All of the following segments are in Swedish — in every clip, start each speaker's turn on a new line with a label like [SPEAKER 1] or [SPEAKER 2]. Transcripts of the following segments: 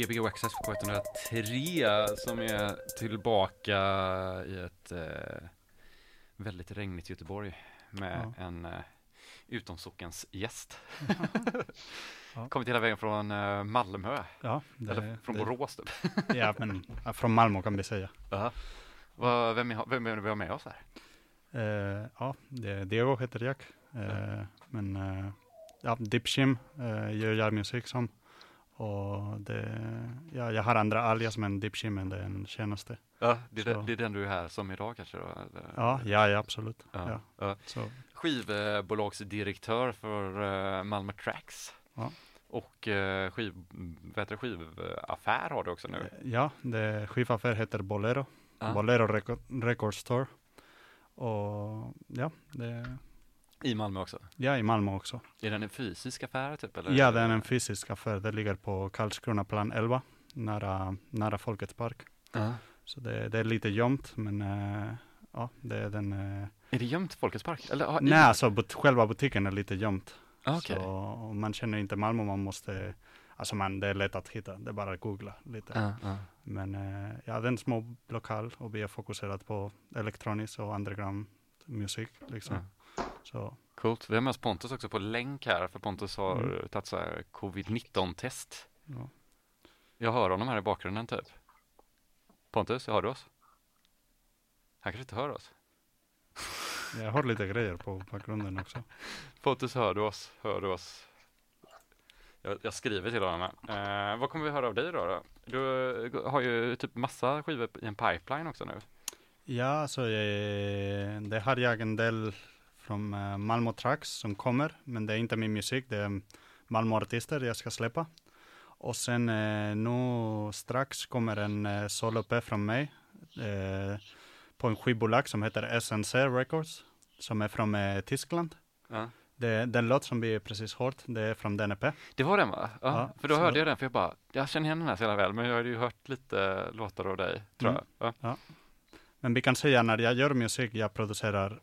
[SPEAKER 1] Ja,
[SPEAKER 2] Gbg Access på K103 som är tillbaka i ett eh, väldigt regnigt Göteborg med en eh, utomsockens gäst.
[SPEAKER 1] Ja.
[SPEAKER 2] Kommit hela vägen från eh, Malmö,
[SPEAKER 1] ja det,
[SPEAKER 2] eller från
[SPEAKER 1] det,
[SPEAKER 2] Borås typ.
[SPEAKER 1] Ja, men ja, från Malmö kan vi säga.
[SPEAKER 2] Ja. Vad- Vem, är, vem är vi har med oss här?
[SPEAKER 1] Eh, ja, det, Diego heter jag. Eh, men eh, ja, Dipshim gör jag musik som. Och det, ja, jag har andra alias men Dipshim är den senaste.
[SPEAKER 2] Ja, det, är det är den du är här som idag kanske då? Eller?
[SPEAKER 1] Ja, ja, ja absolut.
[SPEAKER 2] Ja.
[SPEAKER 1] Ja.
[SPEAKER 2] Ja.
[SPEAKER 1] Så,
[SPEAKER 2] Skivbolagsdirektör för eh, Malmö Tracks.
[SPEAKER 1] Ja.
[SPEAKER 2] Och eh, skiv, vad heter det, skivaffär har du också nu.
[SPEAKER 1] eh, ja, det skivaffär heter Bolero. Bolero Record, Record Store. Och ja, det,
[SPEAKER 2] I Malmö också.
[SPEAKER 1] ja, i Malmö också.
[SPEAKER 2] Är den en fysisk affär typ? Eller?
[SPEAKER 1] Ja, det är en fysisk affär. Det ligger på Karlskronaplan 11, nära, nära Folkets park.
[SPEAKER 2] Ja.
[SPEAKER 1] Så det, det är lite gömt, men eh, ja, det är den. Uh,
[SPEAKER 2] Är det gömt Folkets park? Eller, ah, i-
[SPEAKER 1] nej, alltså but, själva butiken är lite gömt.
[SPEAKER 2] Ah, Okej.
[SPEAKER 1] Så om man känner inte Malmö, man måste, alltså man, det är lätt att hitta. Det är bara att googla lite.
[SPEAKER 2] Ja, ja.
[SPEAKER 1] Men eh, ja, det är en små lokal och vi är fokuserat på elektronisk och underground musik liksom. Så
[SPEAKER 2] Coolt. Vi har med oss Pontus också på länk här, för Pontus har
[SPEAKER 1] Mm.
[SPEAKER 2] tagit så här covid-19-test.
[SPEAKER 1] ja.
[SPEAKER 2] Jag hör honom här i bakgrunden typ. Pontus, hör du oss? Han kanske inte hör oss.
[SPEAKER 1] jag har lite grejer på bakgrunden också.
[SPEAKER 2] Pontus, hör du oss? Hör du oss? Jag, jag skriver till honom. Eh, vad kommer vi höra av dig då? då? Du eh, har ju typ massa skivor i en pipeline också nu.
[SPEAKER 1] Ja, så eh, det har jag en del från eh, Malmö Tracks som kommer, men det är inte min musik, det är Malmö artister jag ska släppa. Och sen eh, nu strax kommer en eh, solo-EP från mig på en skivbolag som heter SNC Records, som är från Tyskland.
[SPEAKER 2] Ja.
[SPEAKER 1] Det, den låt som vi precis hört, det är från den EP.
[SPEAKER 2] Det var den va? Ja,
[SPEAKER 1] Ja,
[SPEAKER 2] för då hörde jag den, för jag bara, jag känner igen den här så jävla väl, men jag har ju hört lite låtar av dig, tror
[SPEAKER 1] Mm.
[SPEAKER 2] jag. Ja.
[SPEAKER 1] Men vi kan säga när jag gör musik, jag producerar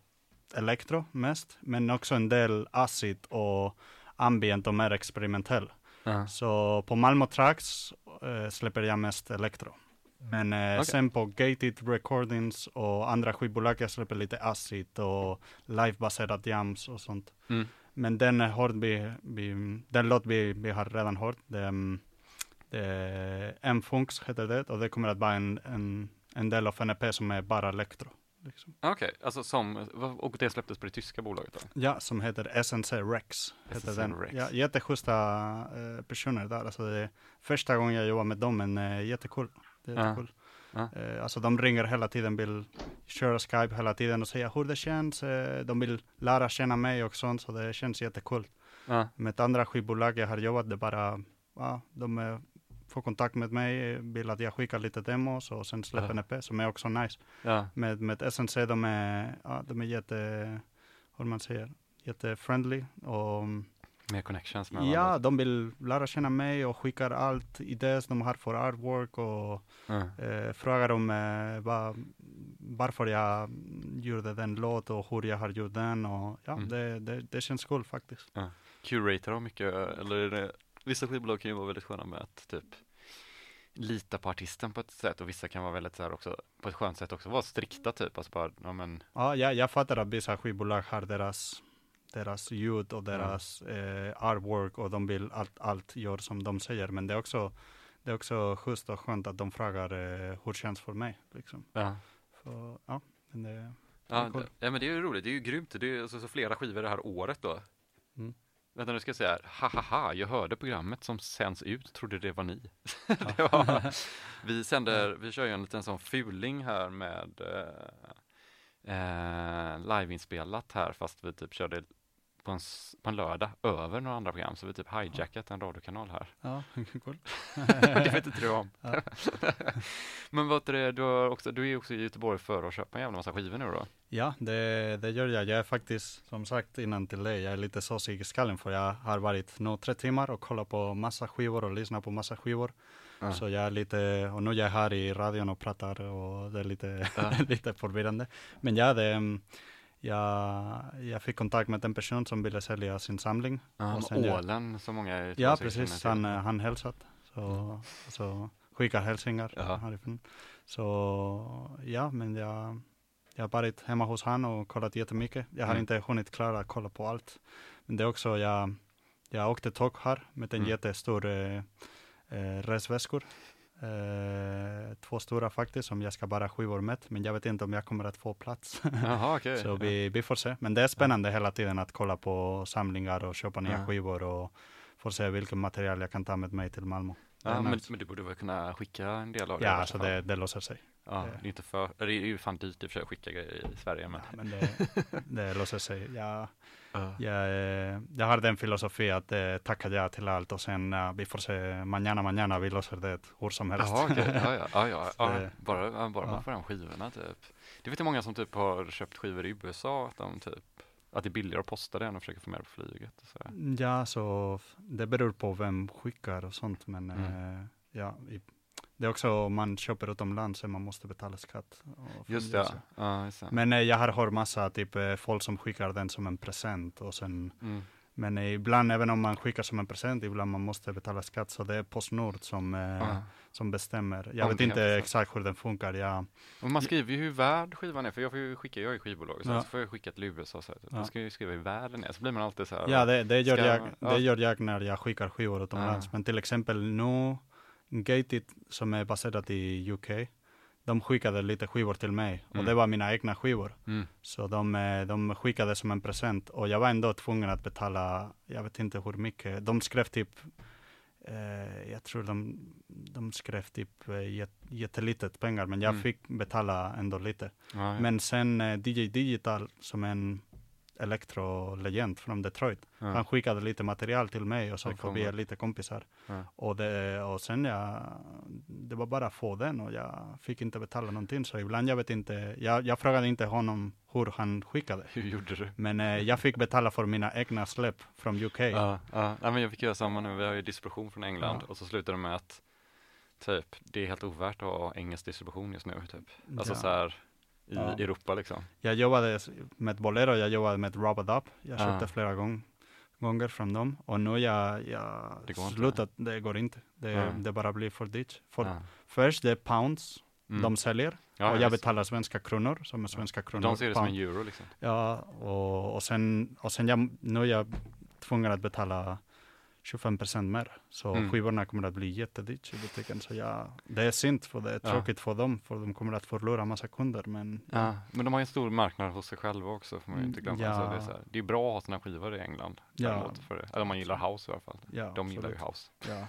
[SPEAKER 1] elektro mest, men också en del acid och ambient och mer experimentell.
[SPEAKER 2] Ja.
[SPEAKER 1] Så på Malmö Tracks eh, släpper jag mest elektro. Men eh,
[SPEAKER 2] Okej.
[SPEAKER 1] sen på Gated Recordings och andra skivbolag jag släpper lite acid och livebaserat jams och sånt.
[SPEAKER 2] Mm.
[SPEAKER 1] Men den hård vi, vi, den låt vi, vi har redan hört, det, M-Funks heter det och det kommer att vara en, en, en del av en EP som är bara elektro. Liksom.
[SPEAKER 2] Okej, alltså som, och det släpptes på det tyska bolaget då?
[SPEAKER 1] Ja, som heter SNC Rex. Heter
[SPEAKER 2] SNC
[SPEAKER 1] den.
[SPEAKER 2] Rex.
[SPEAKER 1] Ja, jätteschyssta eh, personer där. Alltså det är första gången jag jobbar med dem, men eh, jättekul. Det är
[SPEAKER 2] Ja.
[SPEAKER 1] jättekul.
[SPEAKER 2] Ja.
[SPEAKER 1] Eh, alltså de ringer hela tiden, vill köra Skype hela tiden och säga hur det känns. De vill lära känna mig och sånt, så det känns jättekul.
[SPEAKER 2] Ja,
[SPEAKER 1] Med andra skivbolag jag har jobbat, det bara, ja, de eh, får kontakt med mig, eh, vill att jag skickar lite demos och sen släpper en EP som är också nice.
[SPEAKER 2] ja,
[SPEAKER 1] Med, med SNC, de är, ja, de är jätte, hur man säger, jättefriendly och
[SPEAKER 2] mer connections med
[SPEAKER 1] ja,
[SPEAKER 2] varandra.
[SPEAKER 1] de vill lära känna mig och skickar allt idéer de har för artwork och
[SPEAKER 2] Ja.
[SPEAKER 1] eh, frågar om eh, vad, varför jag gjorde den låt och hur jag har gjort den och ja,
[SPEAKER 2] Mm.
[SPEAKER 1] det, det, det känns kul faktiskt.
[SPEAKER 2] Curator har mycket, eller är det, vissa skivbolag kan ju vara väldigt sköna med att typ lita på artisten på ett sätt och vissa kan vara väldigt så här också, på ett skönt sätt också vara strikta typ, alltså bara, ja men,
[SPEAKER 1] Ja, jag, jag fattar att vissa skivbolag har deras, deras ljud och deras eh, artwork och de vill allt, allt gör som de säger. Men det är också, det är också schysst och skönt att de frågar eh, hur känns för mig. Liksom.
[SPEAKER 2] ja.
[SPEAKER 1] För, ja, men det,
[SPEAKER 2] Ja,
[SPEAKER 1] cool.
[SPEAKER 2] det, ja men det är ju roligt, det är ju grymt, det är ju alltså, så flera skivor det här året då.
[SPEAKER 1] Mm.
[SPEAKER 2] Vänta nu ska jag säga här, ha ha ha, jag hörde programmet som sänds ut, trodde det var ni. det var, vi sänder, vi kör ju en liten sån fuling här med eh, eh, liveinspelat här fast vi typ körde på en, på en lördag över några andra program så vi typ hijackat en radiokanal här.
[SPEAKER 1] ja, cool.
[SPEAKER 2] det vet inte du om.
[SPEAKER 1] Ja.
[SPEAKER 2] Men vad är det, du, har också, du är också i Göteborg för att köpa en jävla massa skivor nu då?
[SPEAKER 1] Ja, det, det gör jag. Jag är faktiskt, som sagt innan till dig, jag är lite såsig i skallen för jag har varit nu tre timmar och kollat på massa skivor och lyssnat på massa skivor.
[SPEAKER 2] Ja.
[SPEAKER 1] Så jag är lite, och nu är jag här i radion och pratar och det är lite,
[SPEAKER 2] Ja.
[SPEAKER 1] lite förvirrande. Men ja, det, mm, jag, jag fick kontakt med en person som ville sälja sin samling.
[SPEAKER 2] Ja,
[SPEAKER 1] Och sen jag-
[SPEAKER 2] ålen som många
[SPEAKER 1] Ja, precis. Han, eh, han hälsat. Så, så skickar hälsningar
[SPEAKER 2] Ja.
[SPEAKER 1] härifrån. Så ja, men jag, jag har varit hemma hos han och kollat jättemycket. Jag har
[SPEAKER 2] Mm.
[SPEAKER 1] inte hunnit klara att kolla på allt. Men det är också, jag, jag åkte tåg här med en
[SPEAKER 2] Mm.
[SPEAKER 1] jättestor eh, eh, resväskor. Eh, två stora faktiskt, som jag ska bara skivor med. Men jag vet inte om jag kommer att få plats.
[SPEAKER 2] Jaha, okej.
[SPEAKER 1] Så vi, vi får se. Men det är spännande hela tiden att kolla på samlingar och köpa nya
[SPEAKER 2] Ja.
[SPEAKER 1] skivor och få se vilket material jag kan ta med mig till Malmö.
[SPEAKER 2] Ja, men, men du borde väl kunna skicka en del av det?
[SPEAKER 1] Ja,
[SPEAKER 2] värsta
[SPEAKER 1] alltså det, det låser sig.
[SPEAKER 2] Ja,
[SPEAKER 1] det-
[SPEAKER 2] det är inte för, det är ju fan dyrt i och för sig att skicka grejer i Sverige, men.
[SPEAKER 1] Men det, det låser sig. Jag,
[SPEAKER 2] Ja.
[SPEAKER 1] jag, eh, jag har den filosofi att eh, tacka ja till allt och sen eh, vi får se mañana, mañana, vi löser det hur som helst.
[SPEAKER 2] Jaha, okej. Ja, ja, ja, ja, ja.
[SPEAKER 1] Det-
[SPEAKER 2] Bara, bara
[SPEAKER 1] ja.
[SPEAKER 2] man får hem skivorna typ. Det vet jag många som typ har köpt skivor i USA, att de typ, att det är billigare att posta det än att försöka få med det på flyget. Så.
[SPEAKER 1] Ja, så det beror på vem skickar och sånt. Men
[SPEAKER 2] Mm.
[SPEAKER 1] eh, ja, i, det är också om man köper utomlands så man måste betala skatt.
[SPEAKER 2] Just det, ja. ja just det.
[SPEAKER 1] Men eh, jag har hört massa typ eh, folk som skickar den som en present och sen
[SPEAKER 2] Mm.
[SPEAKER 1] men eh, ibland även om man skickar som en present ibland man måste betala skatt så det är Postnord som, eh,
[SPEAKER 2] Ja.
[SPEAKER 1] som bestämmer. Jag
[SPEAKER 2] Om
[SPEAKER 1] vet inte exakt hur den funkar. Jag,
[SPEAKER 2] Och man skriver ju hur värd skivan är, för jag får ju skicka, jag är skivbolag, så,
[SPEAKER 1] Ja.
[SPEAKER 2] så får jag skicka till USA så här,
[SPEAKER 1] Ja.
[SPEAKER 2] Man ska ju skriva hur värd den är, så blir man alltid så här.
[SPEAKER 1] ja, det, det, gör jag,
[SPEAKER 2] ja.
[SPEAKER 1] det gör jag när jag skickar skivor utomlands.
[SPEAKER 2] Ja.
[SPEAKER 1] Men till exempel nu, Gated som är baserat i UK, de skickade lite skivor till mig och
[SPEAKER 2] Mm.
[SPEAKER 1] det var mina egna skivor.
[SPEAKER 2] Mm.
[SPEAKER 1] Så de, eh, de skickade som en present och jag var ändå tvungen att betala, jag vet inte hur mycket. De skrev typ, eh, jag tror de, de skrev typ eh, jät, jättelitet pengar, men jag
[SPEAKER 2] Mm.
[SPEAKER 1] fick betala ändå lite.
[SPEAKER 2] Ja, ja.
[SPEAKER 1] Men sen eh, DJ Digital, som en elektrolegend från Detroit,
[SPEAKER 2] ja.
[SPEAKER 1] han skickade lite material till mig och så får vi lite kompisar.
[SPEAKER 2] Ja.
[SPEAKER 1] Och, det, och sen jag, det var bara att få den och jag fick inte betala någonting. Så ibland jag vet inte, jag, jag frågade inte honom hur han skickade.
[SPEAKER 2] Hur gjorde du?
[SPEAKER 1] Men eh, jag fick betala för mina egna släpp från UK.
[SPEAKER 2] Ja, ja. Nej, men jag fick göra samma nu, vi har ju distribution från England och så slutar det med att typ, det är helt ovärt att ha engelsk distribution just nu typ. Alltså så här i
[SPEAKER 1] Ja.
[SPEAKER 2] Europa liksom.
[SPEAKER 1] Jag jobbade med Bolero, jag jobbade med Rubber Up. Jag
[SPEAKER 2] Ja.
[SPEAKER 1] köpte flera gång, gånger från dem. Och nu jag, jag
[SPEAKER 2] Det går inte.
[SPEAKER 1] slutat, det går inte. Det,
[SPEAKER 2] Ja.
[SPEAKER 1] det bara blir för dyrt. För
[SPEAKER 2] Ja.
[SPEAKER 1] Först det är pounds
[SPEAKER 2] Mm.
[SPEAKER 1] de säljer.
[SPEAKER 2] ja,
[SPEAKER 1] och jag betalar svenska kronor, som är svenska kronor.
[SPEAKER 2] De ser det som
[SPEAKER 1] pound.
[SPEAKER 2] en euro liksom.
[SPEAKER 1] Ja, och, och sen, och sen jag, nu är jag tvungen att betala 25% mer. Så
[SPEAKER 2] Mm.
[SPEAKER 1] skivorna kommer att bli jättedyrt i butiken. Så ja, det är synd för det är
[SPEAKER 2] Ja.
[SPEAKER 1] tråkigt för dem, för de kommer att förlora massa kunder. Men
[SPEAKER 2] Ja, men de har ju en stor marknad hos sig själva också, får man ju inte
[SPEAKER 1] Mm,
[SPEAKER 2] glömma. Så
[SPEAKER 1] ja.
[SPEAKER 2] det, är så här, det är bra att ha sina skivor i England.
[SPEAKER 1] Ja.
[SPEAKER 2] För, eller om man gillar house i alla fall.
[SPEAKER 1] ja,
[SPEAKER 2] De gillar ju house.
[SPEAKER 1] Ja.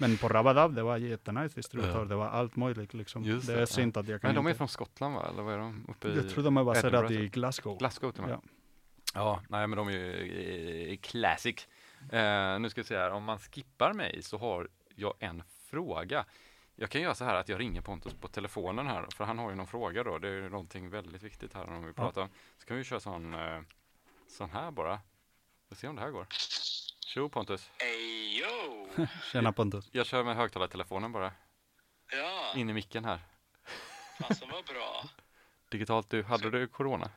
[SPEAKER 1] Men på Rabadab, det var jättenice distributör.
[SPEAKER 2] Ja.
[SPEAKER 1] Det var allt möjligt liksom.
[SPEAKER 2] Just
[SPEAKER 1] det är
[SPEAKER 2] ja.
[SPEAKER 1] synd att jag kan
[SPEAKER 2] Men de är
[SPEAKER 1] inte...
[SPEAKER 2] från Skottland va? Eller vad är de? Uppe i
[SPEAKER 1] Jag tror de är baserade i Glasgow.
[SPEAKER 2] Glasgow till och med?
[SPEAKER 1] Ja.
[SPEAKER 2] Ja, nej men de är ju classic. Eh, nu ska vi se här, om man skippar mig så har jag en fråga. Jag kan göra så här att jag ringer Pontus på telefonen här, för han har ju någon fråga då. Det är ju någonting väldigt viktigt här om vi pratar om. Så kan vi köra sån, eh, sån här bara. Vi får se om det här går. Tjo Pontus.
[SPEAKER 3] Hej yo!
[SPEAKER 1] Tjena Pontus.
[SPEAKER 2] Jag kör med högtalartelefonen bara,
[SPEAKER 3] Ja,
[SPEAKER 2] in i micken här.
[SPEAKER 3] alltså vad bra.
[SPEAKER 2] Digitalt, du, hade du corona?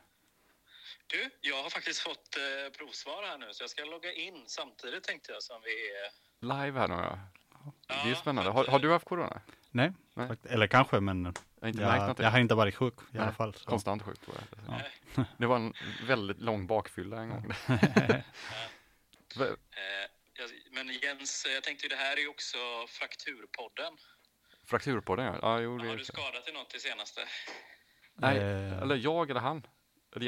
[SPEAKER 3] Du, jag har faktiskt fått eh, provsvar här nu så jag ska logga in samtidigt tänkte jag som vi är.
[SPEAKER 2] Live här nu ja. Det är spännande. Har, har du haft corona?
[SPEAKER 1] Nej,
[SPEAKER 2] Nej.
[SPEAKER 1] fakt- eller kanske, men
[SPEAKER 2] Jag har inte märkt
[SPEAKER 1] jag,
[SPEAKER 2] någonting.
[SPEAKER 1] jag har inte varit sjuk i
[SPEAKER 2] Nej,
[SPEAKER 1] alla fall. Så.
[SPEAKER 2] Konstant sjuk var jag.
[SPEAKER 1] Ja.
[SPEAKER 2] Det var en väldigt lång bakfylla en gång. Va-
[SPEAKER 3] Eh, jag, men Jens, eh, jag tänkte ju det här är ju också Frakturpodden.
[SPEAKER 2] Frakturpodden ja. ja jo, det
[SPEAKER 3] Har du skadat dig något i senaste?
[SPEAKER 2] Nej,
[SPEAKER 1] Eh.
[SPEAKER 2] eller jag eller han.
[SPEAKER 3] Du,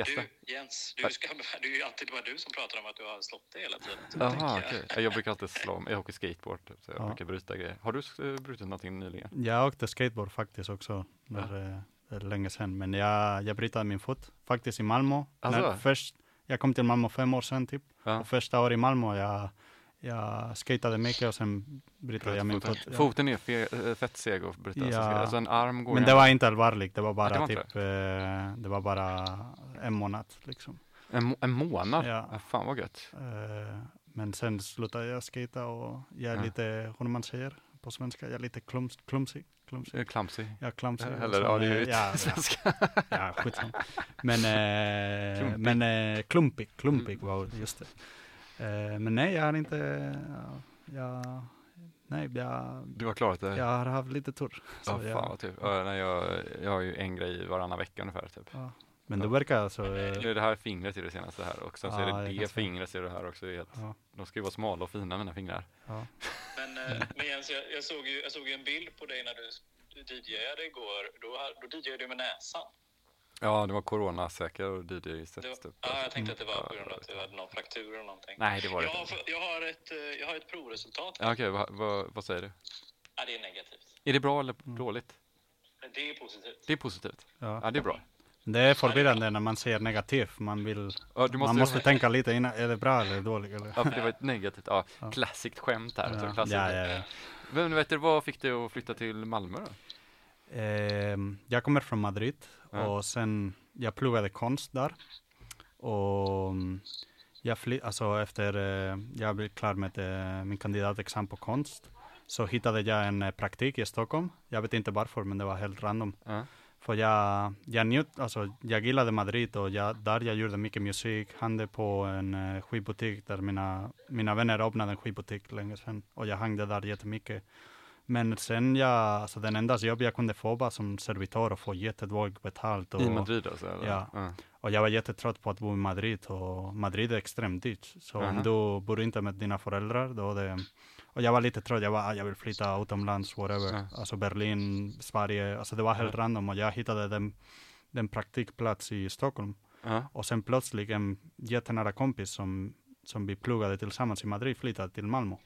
[SPEAKER 3] Jens, du ska, det är ju alltid bara du som pratar om att du har slått dig hela tiden. Tänker jag-
[SPEAKER 2] okej. Jag brukar alltid slå mig. Jag åker skateboard, typ, så jag
[SPEAKER 1] Ja.
[SPEAKER 2] brukar bryta grejer. Har du eh, brutit någonting nyligen?
[SPEAKER 1] Jag åkte skateboard faktiskt också, när, eh, det är länge sedan. Men jag, jag brytade min fot, faktiskt i Malmö.
[SPEAKER 2] Alltså?
[SPEAKER 1] När först, jag kom till Malmö fem år sedan typ.
[SPEAKER 2] Ja.
[SPEAKER 1] Och första året i Malmö, jag, jag skatade mycket och sen brytade jag min fot. Ja.
[SPEAKER 2] Foten är fe- eh, fett seg att bryta.
[SPEAKER 1] Ja.
[SPEAKER 2] Ja. Alltså en arm går
[SPEAKER 1] Men det var inte allvarligt, det var
[SPEAKER 2] det
[SPEAKER 1] bara
[SPEAKER 2] var inte
[SPEAKER 1] typ, eh, det var bara en månad liksom.
[SPEAKER 2] en, en månad?
[SPEAKER 1] Ja.
[SPEAKER 2] Ja. Fan vad gött.
[SPEAKER 1] Eh, men sen slutade jag skata och jag är
[SPEAKER 2] Ja.
[SPEAKER 1] lite, hur man säger på svenska, jag är lite klums, klumsig.
[SPEAKER 2] Eh, Clumsy.
[SPEAKER 1] Jag är clumsy.
[SPEAKER 2] Eller ja, det är ju
[SPEAKER 1] eh, ja, ja,
[SPEAKER 2] svenska.
[SPEAKER 1] ja, skitsamma. Men, eh,
[SPEAKER 2] Klumpig.
[SPEAKER 1] men eh, klumpig, klumpig var ordet, just det. Eh, men nej, jag har inte, ja, jag, nej, jag,
[SPEAKER 2] Du har klarat det?
[SPEAKER 1] jag har haft lite tur. Så
[SPEAKER 2] Ja, fan
[SPEAKER 1] jag,
[SPEAKER 2] vad tur. Ja, jag, jag har ju en grej varannan vecka ungefär typ.
[SPEAKER 1] ja. Men det verkar alltså,
[SPEAKER 2] Det är det här fingret i det senaste här och sen så är det det fingret ser du här också. Det är helt,
[SPEAKER 1] ja,
[SPEAKER 2] de ska ju vara smala och fina mina fingrar.
[SPEAKER 1] ja.
[SPEAKER 3] Men, eh, men Jens, jag, jag, såg ju, jag såg ju en bild på dig när du, du DJade igår. Då, då DJade du med näsan.
[SPEAKER 2] Ja, det var coronasäker och
[SPEAKER 3] Det var,
[SPEAKER 2] typ.
[SPEAKER 3] ja, jag tänkte att det var på grund av att du hade någon fraktur eller någonting.
[SPEAKER 2] Nej, det var det
[SPEAKER 3] jag, har,
[SPEAKER 2] inte.
[SPEAKER 3] jag, har ett, eh, jag har ett provresultat.
[SPEAKER 2] Ja, Okej, vad, vad, vad säger du?
[SPEAKER 3] Ja, det är negativt.
[SPEAKER 2] Är det bra eller dåligt?
[SPEAKER 3] Men det är positivt.
[SPEAKER 2] Det är positivt.
[SPEAKER 1] ja.
[SPEAKER 2] Ja, det är bra.
[SPEAKER 1] Det är förvirrande när man säger negativt, man vill,
[SPEAKER 2] Ja, du
[SPEAKER 1] man måste tänka lite innan, är det bra eller dåligt? Eller?
[SPEAKER 2] Ja, för det var ett negativt, ja,
[SPEAKER 1] Ja.
[SPEAKER 2] klassiskt skämt här. Så
[SPEAKER 1] Ja, ja, ja, ja.
[SPEAKER 2] Men vet du, vad fick dig att flytta till Malmö då?
[SPEAKER 1] Ehm, jag kommer från Madrid
[SPEAKER 2] Ja.
[SPEAKER 1] och sen jag pluggade konst där. Och mm, jag fly, alltså efter eh, jag blev klar med eh, min kandidatexamen på konst så hittade jag en eh, praktik i Stockholm. Jag vet inte varför, men det var helt random.
[SPEAKER 2] Ja.
[SPEAKER 1] För jag, jag njut, alltså jag gillade Madrid och jag, där jag gjorde mycket musik, hade på en eh, skivbutik där mina, mina vänner öppnade en skivbutik länge sedan och jag hängde där jättemycket. Men sen jag, alltså den enda jobb jag kunde få var som servitör och få jättedåligt betalt. Och,
[SPEAKER 2] I Madrid alltså? Eller?
[SPEAKER 1] Ja.
[SPEAKER 2] ja.
[SPEAKER 1] och jag var jättetrött på att bo i Madrid och Madrid är extremt dyrt. Så
[SPEAKER 2] Aha.
[SPEAKER 1] om du bor inte med dina föräldrar, då det och jag var lite trött, jag var, ah, jag vill flytta utomlands, whatever.
[SPEAKER 2] Ja.
[SPEAKER 1] Alltså Berlin, Sverige, alltså det var helt random och jag hittade den, den praktikplats i Stockholm. Och sen plötsligt en jättenära kompis som, som vi pluggade tillsammans i Madrid flyttade till Malmö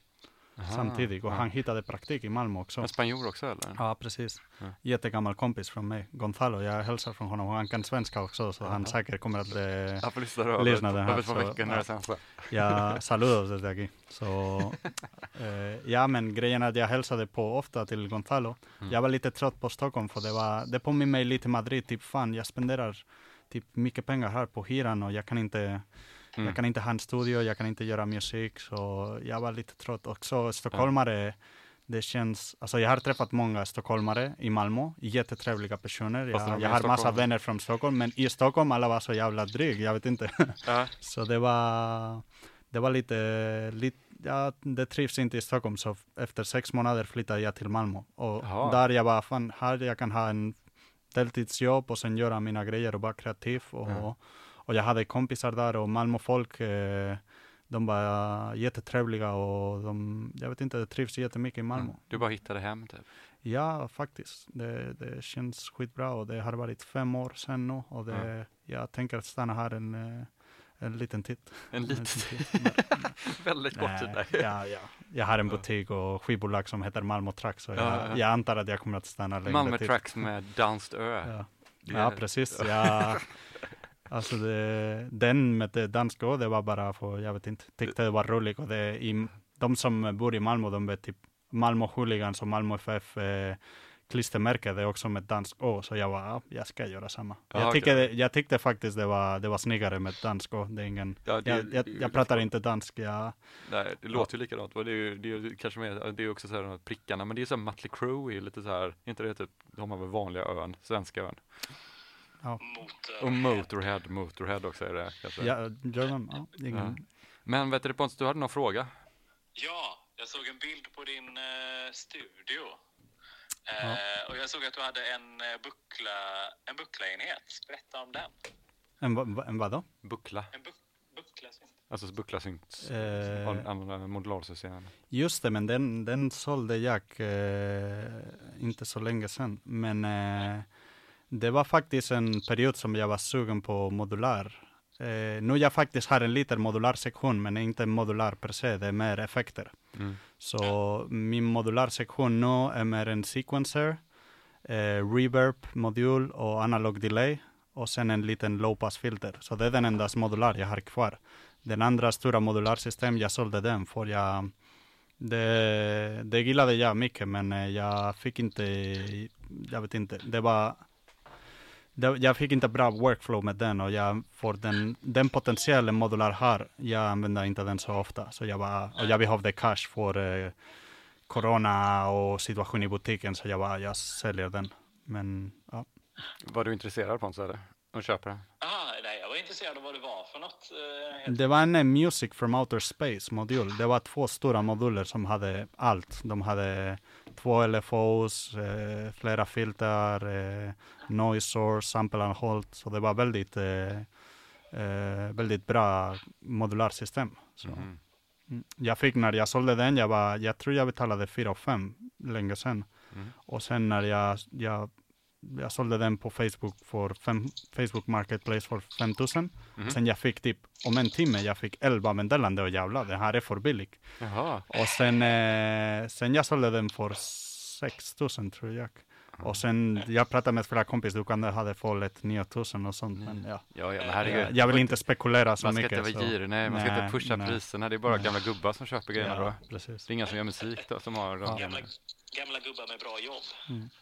[SPEAKER 2] Aha.
[SPEAKER 1] samtidigt. Och
[SPEAKER 2] Ja.
[SPEAKER 1] han hittade praktik i Malmö också.
[SPEAKER 2] En spanjor också eller?
[SPEAKER 1] Ja, precis.
[SPEAKER 2] Ja.
[SPEAKER 1] Jättegammal kompis från mig, Gonzalo. Jag hälsar från honom han kan svenska också, så han
[SPEAKER 2] Jaha.
[SPEAKER 1] säkert kommer att... Eh,
[SPEAKER 2] Jag får lyssna över,
[SPEAKER 1] Lyssna den här,
[SPEAKER 2] över två
[SPEAKER 1] så-
[SPEAKER 2] veckor när
[SPEAKER 1] ja.
[SPEAKER 2] det sänds.
[SPEAKER 1] jag saludos desde aquí. Så, eh, ja, men grejen är att jag hälsade på ofta till Gonzalo.
[SPEAKER 2] Mm.
[SPEAKER 1] Jag var lite trött på Stockholm, för det, var, det påminner mig lite Madrid. Typ fan, jag spenderar typ mycket pengar här på hyran och jag kan inte
[SPEAKER 2] Mm.
[SPEAKER 1] Jag kan inte ha en studio, jag kan inte göra musik, så jag var lite trött. Också stockholmare, det känns, alltså jag har träffat många stockholmare i Malmö, jättetrevliga personer. Jag, jag har massa vänner från Stockholm, men i Stockholm alla var så jävla dryg, jag vet inte.
[SPEAKER 2] Ja.
[SPEAKER 1] så det var, det var lite, lite ja, det trivs inte i Stockholm, så efter sex månader flyttade jag till Malmö. Och
[SPEAKER 2] Jaha.
[SPEAKER 1] där jag var, fan, här jag kan ha en deltidsjobb och sen göra mina grejer och vara kreativ. Och,
[SPEAKER 2] Ja.
[SPEAKER 1] Och jag hade kompisar där och Malmöfolk, eh, de var jättetrevliga och de, jag vet inte, trivs jättemycket i Malmö.
[SPEAKER 2] Mm. Du bara hittade hem typ?
[SPEAKER 1] Ja, faktiskt. Det, det känns skitbra och det har varit fem år sedan nu och det, jag tänker stanna här en, eh, en liten tid.
[SPEAKER 2] En liten
[SPEAKER 1] tid.
[SPEAKER 2] Väldigt kort tid där.
[SPEAKER 1] ja, ja. Jag har en butik och skivbolag som heter Malmö Truck, så jag,
[SPEAKER 2] Ja, ja.
[SPEAKER 1] jag antar att jag kommer att stanna längre
[SPEAKER 2] Malmö
[SPEAKER 1] tid.
[SPEAKER 2] Tracks med Danskt Ö.
[SPEAKER 1] Ja. Ja, precis. Ja, alltså det, den med det danska, och det var bara för, jag vet inte, tyckte det var roligt. Och det, i, de som bor i Malmö, de vet typ Malmö Hooligans och Malmö FF eh, klistermärke, det är också med dansk å, så jag var, ja, jag ska göra samma.
[SPEAKER 2] Ja,
[SPEAKER 1] jag, tycker det, jag tyckte faktiskt det var, det var snyggare med dansk å, det är ingen,
[SPEAKER 2] Ja, det-
[SPEAKER 1] jag, jag, jag pratar inte dansk, jag,
[SPEAKER 2] Nej, det låter ju likadant. Det är ju, det är ju kanske mer, det är ju också så här de här prickarna, men det är så här Mötley Crüe lite så här, inte det typ, de har väl vanliga ön, svenska ön.
[SPEAKER 3] Mot,
[SPEAKER 2] Och Motorhead, Motorhead också är det kanske.
[SPEAKER 1] ja, gör de, ja, ingen,
[SPEAKER 2] Men vet du Pontus, du hade någon fråga?
[SPEAKER 3] Ja, jag såg en bild på din eh, studio. Eh, Och jag såg att du hade en eh, buckla, en bucklaenhet. Berätta om den.
[SPEAKER 1] en, en vadå?
[SPEAKER 2] Buckla,
[SPEAKER 3] En bu buckla.
[SPEAKER 2] alltså bucklasynkt,
[SPEAKER 1] Eh.
[SPEAKER 2] an- använda modularsystem.
[SPEAKER 1] Just det, men den, den sålde jag eh, inte så länge sedan. Men eh, det var faktiskt en period som jag var sugen på modular. Eh, nu jag faktiskt har en liten modular sektion, men inte modular per se, det är mer effekter.
[SPEAKER 2] Mm.
[SPEAKER 1] Så min modular sektion nu är mer en sequencer, eh, reverb, modul och analog delay och sen en liten low pass filter. Så det är den enda modular jag har kvar. Den andra stora modularsystem, jag sålde den för jag det, det gillade jag mycket, men eh, jag fick inte, jag vet inte, det var jag fick inte bra workflow med den och jag får den, den potentialen modular har, jag använder inte den så ofta. Så jag bara, och jag behövde cash för eh, corona och situation i butiken, så jag bara, jag säljer den. Men ja,
[SPEAKER 2] Var du intresserad Pontus eller? Och köper den?
[SPEAKER 3] Aha, nej, jag var intresserad av vad det var för något. Eh,
[SPEAKER 1] det var en Music from Outer Space modul. Det var två stora moduler som hade allt. De hade två LFOs, eh, flera filter, eh, noise source, sample and hold. Så det var väldigt, eh, eh, väldigt bra modularsystem. Så.
[SPEAKER 2] Mhm.
[SPEAKER 1] Mm. Jag fick när jag sålde den, jag, var, jag tror jag betalade 4 5 länge sedan.
[SPEAKER 2] Mm.
[SPEAKER 1] Och sen när jag, jag, jag sålde den på Facebook för fem, Facebook Marketplace för 5000.
[SPEAKER 2] Mhm.
[SPEAKER 1] Sen jag fick typ, om en timme, jag fick 11 meddelanden och jävlar, det här är för billigt.
[SPEAKER 2] Jaha.
[SPEAKER 1] Och sen, eh, sen jag sålde den för 6000 tror jag. Och sen, jag pratade med flera kompis, du kan ha det för ett 9000 och sånt. Men ja,
[SPEAKER 2] Ja, ja, men
[SPEAKER 1] jag,
[SPEAKER 2] herregud.
[SPEAKER 1] jag vill inte spekulera så
[SPEAKER 2] man ska
[SPEAKER 1] mycket.
[SPEAKER 2] inte vara girig, nej, man ska
[SPEAKER 1] Nej,
[SPEAKER 2] inte pusha
[SPEAKER 1] nej.
[SPEAKER 2] priserna. Det är bara
[SPEAKER 1] Nej.
[SPEAKER 2] gamla gubbar som köper grejerna
[SPEAKER 1] Ja,
[SPEAKER 2] då.
[SPEAKER 1] precis.
[SPEAKER 2] Det är inga som gör musik då, som har de
[SPEAKER 1] Ja.
[SPEAKER 3] Gamla, gamla gubbar med bra jobb.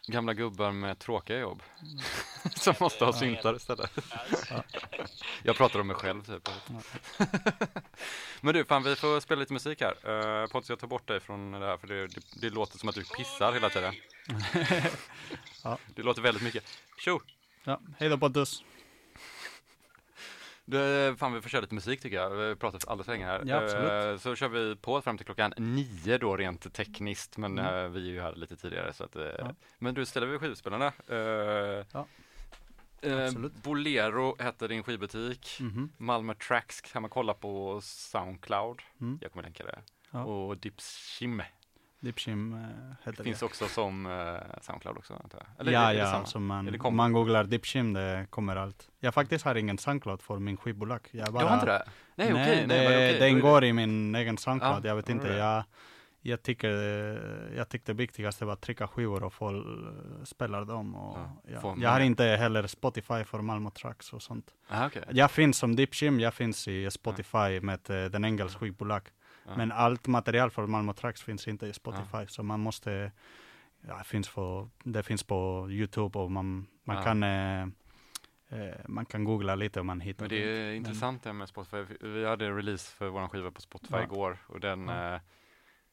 [SPEAKER 2] gamla gubbar med tråkiga jobb. som måste ha syntar istället.
[SPEAKER 3] Ja.
[SPEAKER 2] Jag pratar om mig själv typ. Men du, fan vi får spela lite musik här. Uh, Pontus, jag tar bort dig från det här för det, det, det låter som att du pissar hela tiden.
[SPEAKER 1] Ja.
[SPEAKER 2] Det låter väldigt mycket. Tjo!
[SPEAKER 1] Ja, hej då Pontus.
[SPEAKER 2] Du, fan vi får köra lite musik tycker jag. Vi har pratat alldeles för länge här.
[SPEAKER 1] Ja, absolut.
[SPEAKER 2] Eh, så kör vi på fram till klockan nio då rent tekniskt. Men
[SPEAKER 1] Mm.
[SPEAKER 2] eh, vi är ju här lite tidigare så att. eh,
[SPEAKER 1] Ja.
[SPEAKER 2] Men du ställer vi skivspelarna.
[SPEAKER 1] Ja,
[SPEAKER 2] eh. Bolero heter din skivbutik.
[SPEAKER 1] Mhm.
[SPEAKER 2] Malmö Tracks kan man kolla på Soundcloud.
[SPEAKER 1] Mm.
[SPEAKER 2] Jag kommer länka det.
[SPEAKER 1] Ja.
[SPEAKER 2] Och Dipshim
[SPEAKER 1] Dipshim eh, heter
[SPEAKER 2] finns
[SPEAKER 1] det.
[SPEAKER 2] också som eh, Soundcloud också antar jag. Eller
[SPEAKER 1] ja,
[SPEAKER 2] det
[SPEAKER 1] ja, så man,
[SPEAKER 2] Eller kommer-
[SPEAKER 1] man googlar Dipshim, det kommer allt. Jag faktiskt har ingen Soundcloud för min skivbolag. Jag bara,
[SPEAKER 2] Du har inte det? Nej, okej.
[SPEAKER 1] nej,
[SPEAKER 2] nej,
[SPEAKER 1] det, det
[SPEAKER 2] då är
[SPEAKER 1] ingår i min egen Soundcloud.
[SPEAKER 2] Ja,
[SPEAKER 1] jag vet inte,
[SPEAKER 2] det.
[SPEAKER 1] jag, jag, tycker, eh, jag tyckte det viktigaste var att trycka skivor och folk eh, spelar dem. Och,
[SPEAKER 2] Ja,
[SPEAKER 1] ja. Jag har inte heller Spotify för Malmö Tracks och sånt.
[SPEAKER 2] Ah, okej.
[SPEAKER 1] Jag finns som Dipshim, jag finns i Spotify med eh, den engelska skivbolag. Men allt material för Malmö Tracks finns inte i Spotify, så man måste, ja, finns på, det finns på Youtube och man, man kan eh, eh, man kan googla lite om man hittar
[SPEAKER 2] Men det är
[SPEAKER 1] Men-
[SPEAKER 2] intressant det med Spotify. Vi hade release för vår skiva på Spotify
[SPEAKER 1] Ja.
[SPEAKER 2] igår och den
[SPEAKER 1] Ja.
[SPEAKER 2] eh,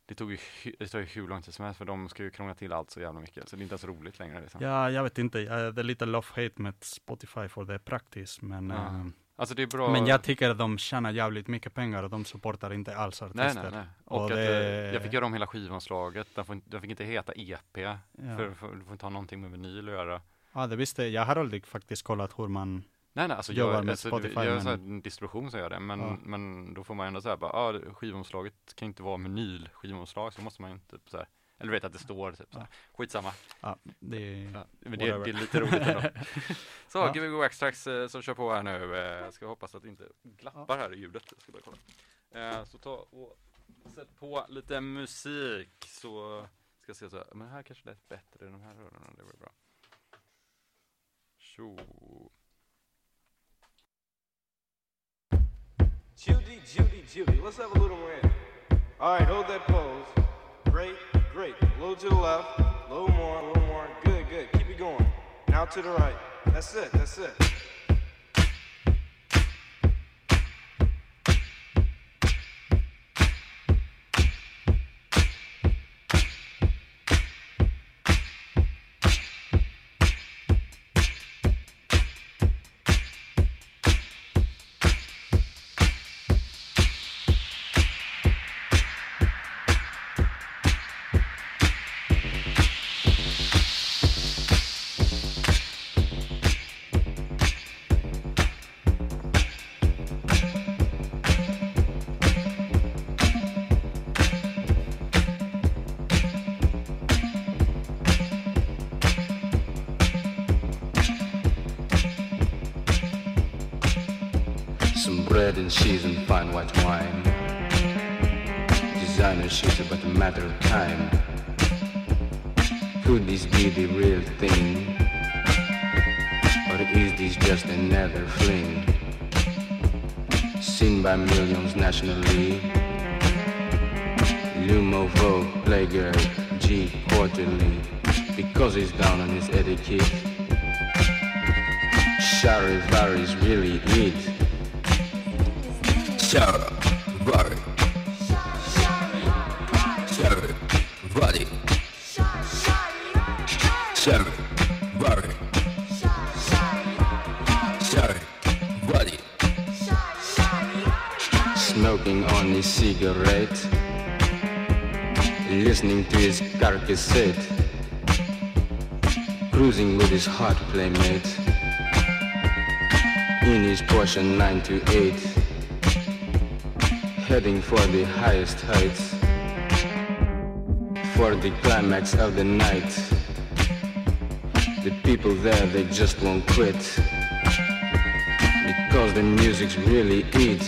[SPEAKER 2] det tog ju det tar ju hur lång tid som helst för de ska ju krångla till allt så jävla mycket så det är inte ens roligt längre. Liksom.
[SPEAKER 1] Ja, jag vet inte, jag, det är lite love-hate med Spotify för det är praktiskt, men,
[SPEAKER 2] Ja.
[SPEAKER 1] eh,
[SPEAKER 2] Alltså det är bra.
[SPEAKER 1] men jag tycker att de tjänar jävligt mycket pengar och de supportar inte alls artister.
[SPEAKER 2] nej, nej, nej. Och,
[SPEAKER 1] Och
[SPEAKER 2] att,
[SPEAKER 1] det-
[SPEAKER 2] eh, jag fick göra om hela skivomslaget. Den, får, inte- den fick inte heta EP.
[SPEAKER 1] Ja.
[SPEAKER 2] För, för du får inte ha någonting med vinyl att göra.
[SPEAKER 1] Ja, det visste jag. Jag har aldrig faktiskt kollat hur man,
[SPEAKER 2] Nej nej, alltså
[SPEAKER 1] Jobbar
[SPEAKER 2] jag,
[SPEAKER 1] med
[SPEAKER 2] alltså,
[SPEAKER 1] Spotify,
[SPEAKER 2] jag här
[SPEAKER 1] men-
[SPEAKER 2] en distribution som gör det, men,
[SPEAKER 1] Ja.
[SPEAKER 2] men då får man ändå säga bara, ah, skivomslaget kan inte vara vinyl skivomslag, så måste man ju typ så här, eller vet att det står typ så här. skitsamma,
[SPEAKER 1] Ja, det är...
[SPEAKER 2] ja, men det, det är lite roligt ändå. Så,
[SPEAKER 1] Ja.
[SPEAKER 2] Gbg Waxtrax eh, som kör på här nu, eh, ska hoppas att det inte glappar här i ljudet, jag ska bara kolla. Eh, så ta och sätt på lite musik, så ska jag se så här, men här kanske lät bättre, de här öronen, det var bra. Tjo.
[SPEAKER 4] Judy, Judy, Judy. Let's have a little air. All right, hold that pose. Great, great. A little to the left, a little more, a little more. Good, good. Keep it going. Now to the right. That's it, that's it.
[SPEAKER 5] And cheese and fine white wine. Designer shoes are but a matter of time. Could this be the real thing? Or is this just another fling? Seen by millions nationally. Lumo Vogue, Playgirl, G quarterly. Because he's down on his etiquette. Shari varies really it. Shara, Vari. Shara, Vari. Shara, Vari. Shara, Vari. Smoking on his cigarette. Listening to his car cassette. Cruising with his hot playmate. In his Porsche 928 heading for the highest heights, for the climax of the night. The people there, they just won't quit, because the music's really it.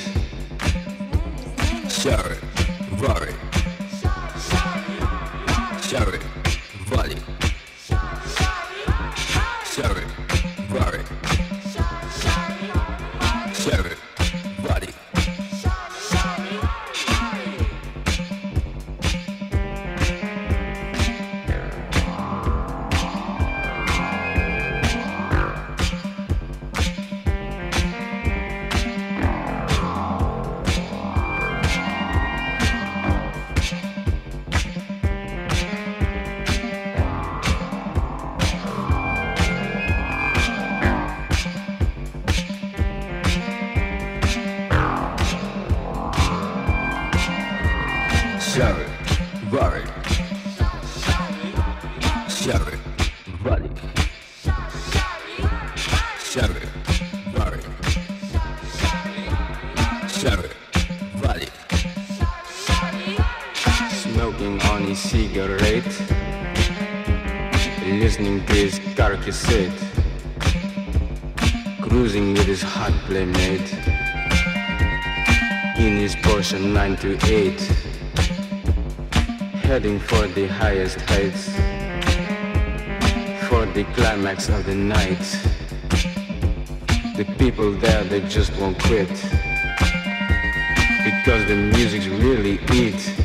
[SPEAKER 5] Shari, Porsche 928 heading for the highest heights, for the climax of the night. The people there, they just won't quit, because the music's really it.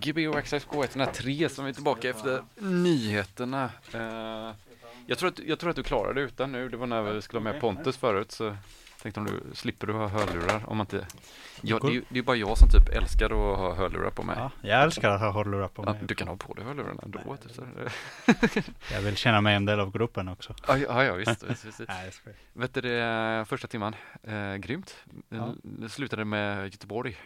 [SPEAKER 2] Gbg Access K103 som är tillbaka efter nyheterna. Eh, jag, tror att, jag tror att du klarar det utan nu. Det var när vi skulle ha med Pontus förut så tänkte om du slipper du ha hörlurar om man inte... Ja, det, är ju, det är bara jag som typ älskar att ha hörlurar på mig.
[SPEAKER 1] Ja, jag älskar att ha hörlurar på
[SPEAKER 2] Ja,
[SPEAKER 1] mig.
[SPEAKER 2] du kan ha på dig hörlurarna ändå. Typ, så.
[SPEAKER 1] Jag vill känna mig en del av gruppen också.
[SPEAKER 2] Ja, ja, ja visst. visst, visst.
[SPEAKER 1] Nej.
[SPEAKER 2] Vet du det, första timman, eh, grymt.
[SPEAKER 1] Ja.
[SPEAKER 2] Slutade med Göteborg.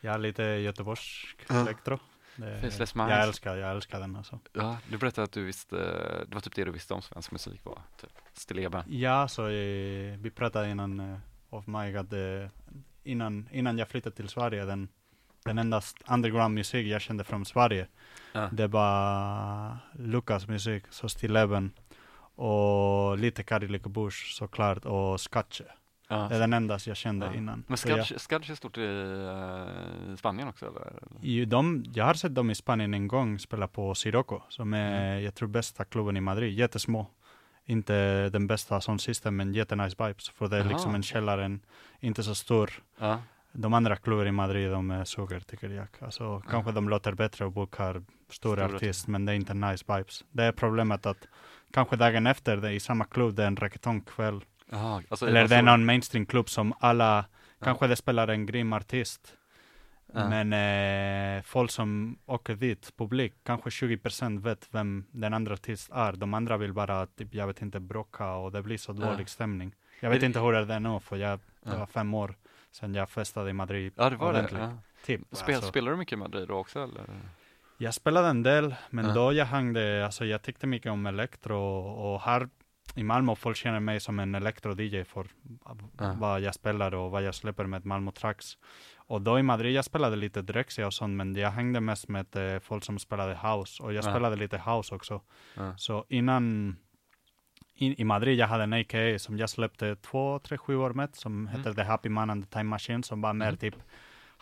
[SPEAKER 1] Är lite göteborgsk
[SPEAKER 2] Ja.
[SPEAKER 1] elektro. Det,
[SPEAKER 2] Faceless
[SPEAKER 1] jag
[SPEAKER 2] Minds.
[SPEAKER 1] älskar, jag älskar den alltså.
[SPEAKER 2] Ja, du berättade att du visste, det var typ det du visste om svensk musik var, typ stilleben.
[SPEAKER 1] Ja, så eh, vi pratade innan eh, of Mike att eh, innan, innan jag flyttade till Sverige, den, den enda underground musik jag kände från Sverige,
[SPEAKER 2] Ja.
[SPEAKER 1] det var Lukas musik, så Stilleben och lite Cadillac Bush såklart och Skatche. Det är
[SPEAKER 2] Ja.
[SPEAKER 1] den enda jag kände
[SPEAKER 2] Ja.
[SPEAKER 1] innan.
[SPEAKER 2] Men
[SPEAKER 1] Så jag,
[SPEAKER 2] är stort i eh, Spanien också eller?
[SPEAKER 1] i de, jag har sett dem i Spanien en gång spela på Sirocco, som är,
[SPEAKER 2] Mm.
[SPEAKER 1] jag tror, bästa klubben i Madrid. Jättesmå. Inte den bästa som system, men jättenice vibes. För det är
[SPEAKER 2] Aha.
[SPEAKER 1] liksom en källare, inte så stor.
[SPEAKER 2] Ja.
[SPEAKER 1] De andra klubbar i Madrid, de är suger tycker jag. Alltså, kanske de låter bättre och bokar stor
[SPEAKER 2] Stora
[SPEAKER 1] artist, men det är inte nice vibes. Det är problemet att kanske dagen efter, det är i samma klubb, det är en reggaetonkväll.
[SPEAKER 2] Jaha, alltså,
[SPEAKER 1] Eller det är
[SPEAKER 2] alltså-
[SPEAKER 1] någon mainstream-klubb som alla, kanske det spelar en grym artist. Men eh, folk som åker dit, publik, kanske 20% vet vem den andra artist är. De andra vill bara, typ, jag vet inte, bråka och det blir så dålig stämning. Jag vet inte hur det är nu, för jag, det var fem år sedan jag festade i Madrid.
[SPEAKER 2] Ja, det var det. Ja.
[SPEAKER 1] Typ,
[SPEAKER 2] Spel,
[SPEAKER 1] alltså.
[SPEAKER 2] Spelar du mycket i Madrid då också eller?
[SPEAKER 1] Jag spelade en del, men
[SPEAKER 2] Ja.
[SPEAKER 1] då jag hängde, alltså jag tyckte mycket om elektro och här i Malmö folk känner mig som en elektro-DJ för
[SPEAKER 2] Ja.
[SPEAKER 1] vad jag spelar och vad jag släpper med Malmö Tracks. Och då i Madrid, jag spelade lite Drexia och sånt, men jag hängde mest med eh, folk som spelade house och jag
[SPEAKER 2] Ja.
[SPEAKER 1] spelade lite house också.
[SPEAKER 2] Ja.
[SPEAKER 1] Så innan in, i Madrid, jag hade en AKA som jag släppte två, tre skivor med, som
[SPEAKER 2] Mm.
[SPEAKER 1] heter The Happy Man and the Time Machine, som var mer
[SPEAKER 2] Mm.
[SPEAKER 1] typ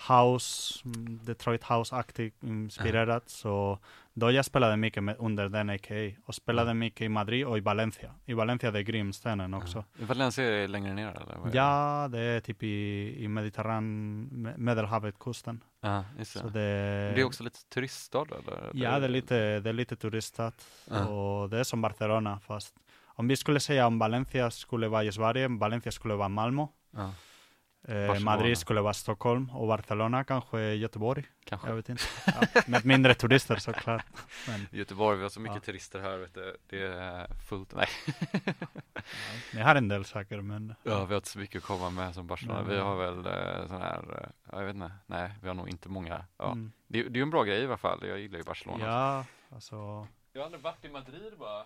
[SPEAKER 1] house, mm, Detroit house-aktigt inspirerat. Så då jag spelade mycket med, under den AKA och spelade mycket i Madrid och i Valencia. I Valencia det är grymstenen också.
[SPEAKER 2] Ja. Valencia är längre ner eller?
[SPEAKER 1] Ja, det är typ i, i Mediterran, Me- Medelhavet-kusten.
[SPEAKER 2] Ja, just det.
[SPEAKER 1] Så det,
[SPEAKER 2] Det är också lite turiststad eller?
[SPEAKER 1] Ja, det är lite, det är lite turistat
[SPEAKER 2] Ja.
[SPEAKER 1] och det är som Barcelona fast om vi skulle säga om Valencia skulle vara i Sverige, Valencia skulle vara Malmö,
[SPEAKER 2] Ja,
[SPEAKER 1] eh. Madrid skulle vara Stockholm och Barcelona kanske Göteborg.
[SPEAKER 2] kanske.
[SPEAKER 1] Jag vet inte. Ja, med mindre turister såklart. Men
[SPEAKER 2] Göteborg, vi har så mycket
[SPEAKER 1] Ja.
[SPEAKER 2] turister här vet du. Det är fullt. Nej.
[SPEAKER 1] ni har en del saker men
[SPEAKER 2] Ja, vi har inte så mycket att komma med som Barcelona. Vi
[SPEAKER 1] Ja.
[SPEAKER 2] har väl eh, sån här, eh, ja, jag vet inte, nej, vi har nog inte många. Ja.
[SPEAKER 1] mm,
[SPEAKER 2] Det, det är ju en bra grej i alla fall. Jag gillar ju Barcelona.
[SPEAKER 1] ja, alltså
[SPEAKER 2] Jag har aldrig varit i Madrid bara.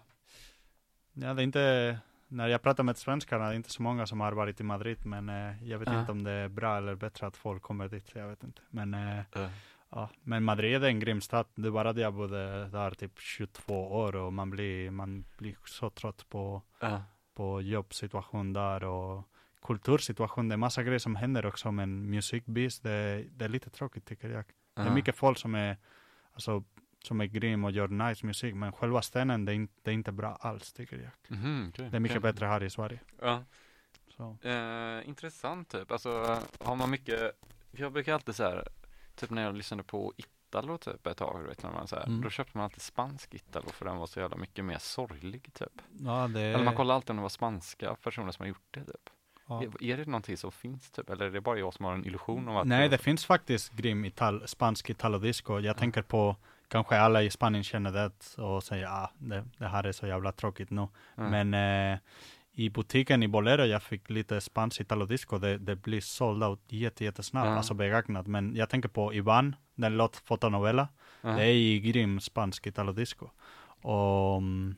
[SPEAKER 1] ja, det är inte när jag pratar med svenskarna, det är inte så många som har varit i Madrid, men eh, jag vet
[SPEAKER 2] Ja.
[SPEAKER 1] inte om det är bra eller bättre att folk kommer dit, jag vet inte. Men eh,
[SPEAKER 2] Uh,
[SPEAKER 1] Ja, men Madrid är en grym stad. Det var att jag bodde där typ 22 år och man blir, man blir så trött på,
[SPEAKER 2] uh,
[SPEAKER 1] på jobbsituation där och kultursituation. Det är massa grejer som händer också, men musikbis, det, det är lite tråkigt tycker jag. Det är mycket folk som är, alltså, som är grym och gör nice musik, men själva scenen, det är, inte, det är inte bra alls tycker jag.
[SPEAKER 2] Mhm, okej,
[SPEAKER 1] Det är mycket
[SPEAKER 2] okej.
[SPEAKER 1] bättre här i Sverige.
[SPEAKER 2] Ja. Eh, intressant typ. Alltså har man mycket, jag brukar alltid så här, typ när jag lyssnade på Italo typ ett tag, vet, när man så här,
[SPEAKER 1] Mm.
[SPEAKER 2] då köpte man alltid spansk Italo för den var så jävla mycket mer sorglig typ.
[SPEAKER 1] Ja, det,
[SPEAKER 2] Eller man kollar alltid om det var spanska personer som har gjort det typ.
[SPEAKER 1] ja.
[SPEAKER 2] Är, det någonting som finns typ, eller är det bara jag som har en illusion om att
[SPEAKER 1] Nej, det finns faktiskt grym ital, spansk italodisco. Jag tänker på, kanske alla i Spanien känner det och säger ah, det, det här är så jävla tråkigt nu.
[SPEAKER 2] Mm.
[SPEAKER 1] Men eh, i butiken i Bolero jag fick lite spansk italodisco. Det, det blir såld out jätte, jättesnabbt,
[SPEAKER 2] Ja.
[SPEAKER 1] alltså begagnat. Men jag tänker på Ivan, den låt Fotonovela.
[SPEAKER 2] Ja.
[SPEAKER 1] Det är ju grym spansk italodisco. Och mm,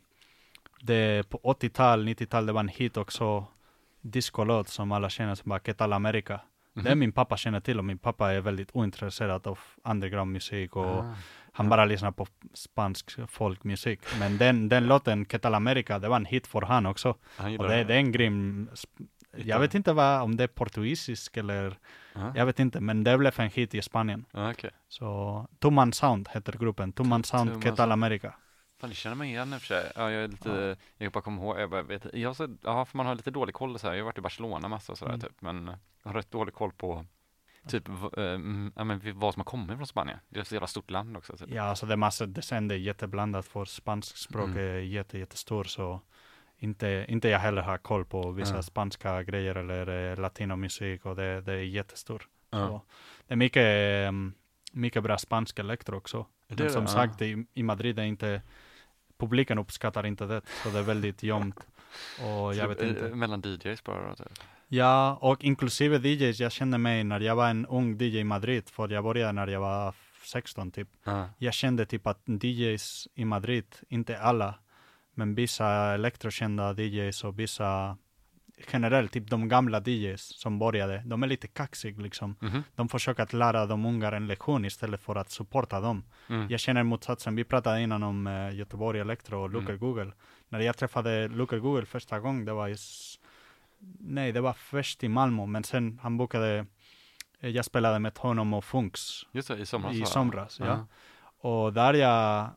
[SPEAKER 1] det på 80-tal, 90-tal, det var en hit också, discolåt som alla känner som bara Que tal America. Det min pappa känner till och min pappa är väldigt ointresserad av undergroundmusik och
[SPEAKER 2] Ah.
[SPEAKER 1] han bara lyssnar på spansk folkmusik. Men den, den låten, Que tal America, det var en hit för han också.
[SPEAKER 2] Han
[SPEAKER 1] Och det, det är en grym, jag vet inte vad, om det är portugisisk eller,
[SPEAKER 2] Ja.
[SPEAKER 1] jag vet inte, men det blev en hit i Spanien.
[SPEAKER 2] Ja, okej.
[SPEAKER 1] Så Tumman Sound heter gruppen, Tumman Sound,
[SPEAKER 2] Tumman
[SPEAKER 1] Que tal
[SPEAKER 2] Sound.
[SPEAKER 1] America.
[SPEAKER 2] Fan, det känner mig igen i och för sig. Ja, jag är lite, jag bara kommer ihåg, jag bara vet, jag så, ja, för man har lite dålig koll så här. Jag har varit i Barcelona massa och sådär
[SPEAKER 1] Mm.
[SPEAKER 2] typ, men jag har rätt dålig koll på typ, mm, ja men vad som har kommit från Spanien. Det är ett så jävla stort land också. Typ.
[SPEAKER 1] Ja, alltså det är massor, det sen det är jätteblandat för spansk språk
[SPEAKER 2] Mm.
[SPEAKER 1] är jätte, jättestor så inte, inte jag heller har koll på vissa
[SPEAKER 2] Ja.
[SPEAKER 1] spanska grejer eller eh, latinomusik och det, det är jättestor.
[SPEAKER 2] Ja.
[SPEAKER 1] Så det är mycket, ehm, mycket bra spansk elektro också.
[SPEAKER 2] Det
[SPEAKER 1] som
[SPEAKER 2] det,
[SPEAKER 1] sagt, i, i Madrid är inte, publiken uppskattar inte det, så det är väldigt gömt. Och jag vet inte.
[SPEAKER 2] eh, Mellan DJs bara. då, Typ.
[SPEAKER 1] Ja, och inklusive DJs, jag kände mig när jag var en ung DJ i Madrid, för jag började när jag var 16 typ.
[SPEAKER 2] Ja.
[SPEAKER 1] Jag kände typ att DJs i Madrid, inte alla, men vissa elektrokända DJs och vissa generellt, typ de gamla DJs som började, de är lite kaxig liksom.
[SPEAKER 2] Mhm.
[SPEAKER 1] De försöker att lära de ungar en lektion istället för att supporta dem.
[SPEAKER 2] Mm.
[SPEAKER 1] Jag känner motsatsen. Vi pratade innan om eh, Göteborg Elektro och Luker
[SPEAKER 2] Mm.
[SPEAKER 1] Google. När jag träffade Luker Google första gången, det var i, nej, det var först i Malmö, men sen han bokade, eh, jag spelade med honom och Funks
[SPEAKER 2] Just det, i somras
[SPEAKER 1] i somras. Ja. Och där jag,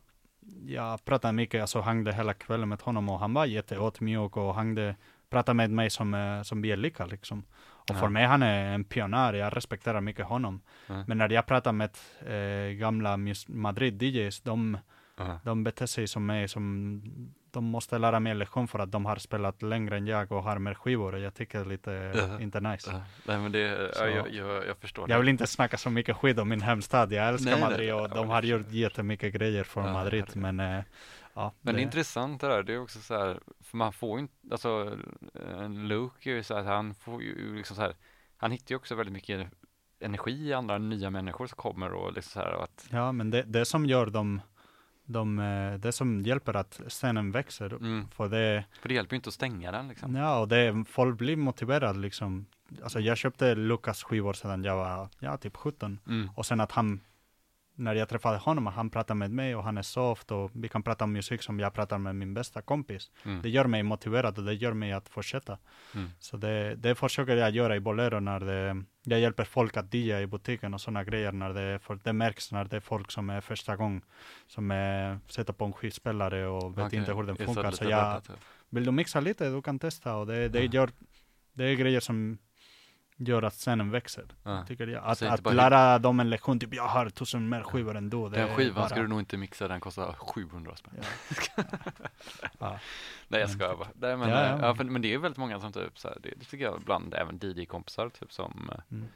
[SPEAKER 1] jag pratade mycket, alltså hängde hela kvällen med honom och han var jätteödmjuk och hängde, pratade med mig som, eh, som vi är lika liksom. Och för
[SPEAKER 2] Ja.
[SPEAKER 1] mig han är en pionjär, jag respekterar mycket honom.
[SPEAKER 2] Ja.
[SPEAKER 1] Men när jag pratar med eh, gamla mus- Madrid DJs, de,
[SPEAKER 2] Ja.
[SPEAKER 1] de beter sig som mig, som de måste lära mig en lektion för att de har spelat längre än jag och har mer skivor och jag tycker det är lite
[SPEAKER 2] Ja.
[SPEAKER 1] inte nice.
[SPEAKER 2] Ja. Nej men det,
[SPEAKER 1] Så-
[SPEAKER 2] ja, jag, jag, jag förstår
[SPEAKER 1] Jag
[SPEAKER 2] det.
[SPEAKER 1] vill inte snacka så mycket skit om min hemstad. Jag älskar
[SPEAKER 2] Nej, nej,
[SPEAKER 1] Madrid och
[SPEAKER 2] ja,
[SPEAKER 1] de har gjort jättemycket grejer för Madrid. Men eh, ja,
[SPEAKER 2] Men det är intressant det där, det är också så här, för man får ju inte, alltså Luke är ju så här, han får ju liksom så här, han hittar ju också väldigt mycket energi i andra nya människor som kommer och liksom så här och att,
[SPEAKER 1] Ja, men det, det som gör dem, de, eh, det som hjälper att scenen växer.
[SPEAKER 2] mm,
[SPEAKER 1] För det,
[SPEAKER 2] för det hjälper ju inte att stänga den liksom.
[SPEAKER 1] ja, och det, folk blir motiverade liksom. Alltså jag köpte Lukas skivor sedan jag var, ja, typ 17.
[SPEAKER 2] Mm.
[SPEAKER 1] Och sen att han, när jag träffade honom, han pratade med mig och han är soft och vi kan prata om musik som jag pratar med min bästa kompis.
[SPEAKER 2] Mm.
[SPEAKER 1] Det gör mig motiverad och det gör mig att fortsätta.
[SPEAKER 2] Mm.
[SPEAKER 1] Så det, det försöker jag göra i Bolero när det, jag hjälper folk att DJa i butiken och sådana grejer när det, för det märks när det är folk som är första gång som är, sätter på en skivspelare och vet
[SPEAKER 2] Okej,
[SPEAKER 1] inte hur den funkar. Så jag, vill du mixa lite, du kan testa och det, det,
[SPEAKER 2] Ja.
[SPEAKER 1] gör, det är grejer som gör att scenen växer.
[SPEAKER 2] Ja.
[SPEAKER 1] Tycker jag. Att, att
[SPEAKER 2] bara-
[SPEAKER 1] lära dem en lektion, typ jag har tusen mer skivor än du. Det
[SPEAKER 2] Den skivan
[SPEAKER 1] bara-
[SPEAKER 2] ska du nog inte mixa, den kostar 700 spänn.
[SPEAKER 1] Ja. Ja.
[SPEAKER 2] Nej jag skojar bara. Nej, men,
[SPEAKER 1] Ja,
[SPEAKER 2] ja,
[SPEAKER 1] ja.
[SPEAKER 2] ja. för, men det är väldigt många som typ så här, det, det tycker jag ibland även DJ-kompisar typ som eh,
[SPEAKER 1] Mm.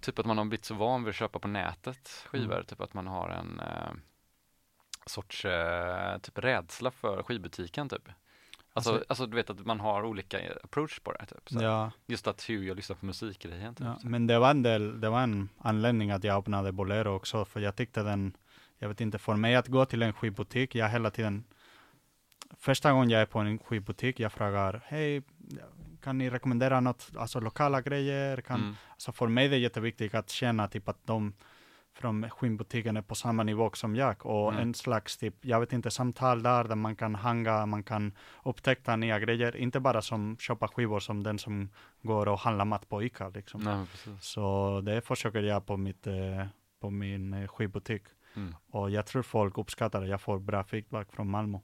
[SPEAKER 2] Typ att man har blivit så van vid att köpa på nätet skivor,
[SPEAKER 1] Mm.
[SPEAKER 2] typ att man har en eh, sorts eh, typ rädsla för skivbutiken typ. Alltså,
[SPEAKER 1] Alltså-
[SPEAKER 2] alltså, du vet att man har olika approach på det typ. Så.
[SPEAKER 1] Ja,
[SPEAKER 2] Just att hur jag lyssnar på musikgrejen typ.
[SPEAKER 1] ja, men det var, en del, det var en anledning att jag öppnade Bolero också, för jag tyckte den, jag vet inte, för mig att gå till en skivbutik, jag hela tiden, första gången jag är på en skivbutik, jag frågar, hej, kan ni rekommendera något, alltså lokala grejer? Kan,
[SPEAKER 2] Mm.
[SPEAKER 1] Så för mig är det jätteviktigt att känna typ att de från skinnbutiken är på samma nivå som jag och
[SPEAKER 2] Mm.
[SPEAKER 1] en slags typ, jag vet inte, samtal där, där man kan hanga, man kan upptäcka nya grejer, inte bara som köpa skivor som den som går och handlar mat på Ica liksom.
[SPEAKER 2] Nej.
[SPEAKER 1] Så det försöker jag på, mitt, eh, på min eh, skivbutik
[SPEAKER 2] Mm.
[SPEAKER 1] och jag tror folk uppskattar det, jag får bra feedback från Malmö.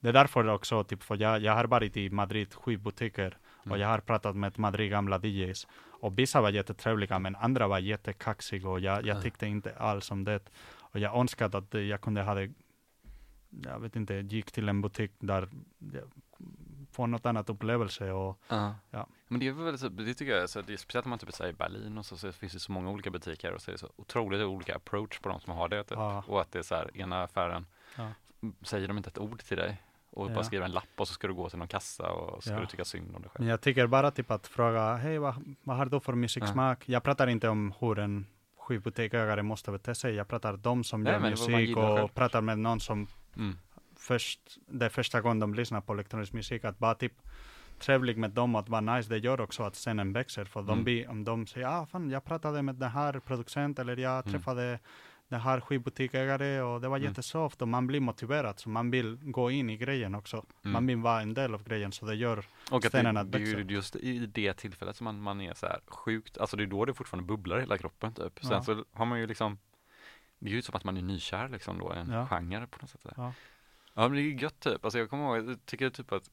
[SPEAKER 1] Det är därför också, typ, för jag, jag har varit i Madrid skivbutiker och jag har pratat med Madrid gamla DJs. Och vissa var jättetrevliga, men andra var jättekaxiga och jag, jag
[SPEAKER 2] Ja.
[SPEAKER 1] tyckte inte alls om det. Och jag önskade att jag kunde ha det, jag vet inte, gick till en butik där jag får något annat upplevelse och
[SPEAKER 2] Ja.
[SPEAKER 1] Ja.
[SPEAKER 2] Men det är väl så, det tycker jag, så det är speciellt om man typ säger Berlin och så, så finns det så många olika butiker och så är det så otroligt olika approach på de som har det typ.
[SPEAKER 1] Ja.
[SPEAKER 2] Och att det är så här, ena affären m- säger de inte ett ord till dig och
[SPEAKER 1] Ja.
[SPEAKER 2] bara skriver en lapp och så ska du gå till någon kassa och så ska
[SPEAKER 1] Ja.
[SPEAKER 2] du tycka synd om dig själv.
[SPEAKER 1] Men jag tycker bara typ att fråga, hej vad, vad har du för musiksmak? Jag pratar inte om hur en skivbutiksägare måste bete sig. Jag pratar de som
[SPEAKER 2] Nej,
[SPEAKER 1] gör musik och
[SPEAKER 2] själv.
[SPEAKER 1] pratar med någon som
[SPEAKER 2] Mm.
[SPEAKER 1] först, det är första gången de lyssnar på elektronisk musik, att bara typ trevlig med dem att vara nice, det gör också att scenen växer. För de
[SPEAKER 2] Mm.
[SPEAKER 1] blir, om de säger, ah fan, jag pratade med den här producent eller jag
[SPEAKER 2] Mm.
[SPEAKER 1] Den här skivbutiksägare och det var
[SPEAKER 2] Mm.
[SPEAKER 1] jättesoft och man blir motiverad, så man vill gå in i grejen också.
[SPEAKER 2] Mm.
[SPEAKER 1] Man vill vara en del av grejen, så det gör
[SPEAKER 2] Och att det,
[SPEAKER 1] scenen att
[SPEAKER 2] det är ju just i det tillfället som man, man är så här sjukt, alltså det är då det fortfarande bubblar i hela kroppen typ. Sen
[SPEAKER 1] Ja.
[SPEAKER 2] så har man ju liksom, det är ju som att man är nykär liksom då, en
[SPEAKER 1] Ja.
[SPEAKER 2] genre på något sätt.
[SPEAKER 1] Ja.
[SPEAKER 2] Ja men det är ju gött typ, alltså jag kommer ihåg, jag tycker typ att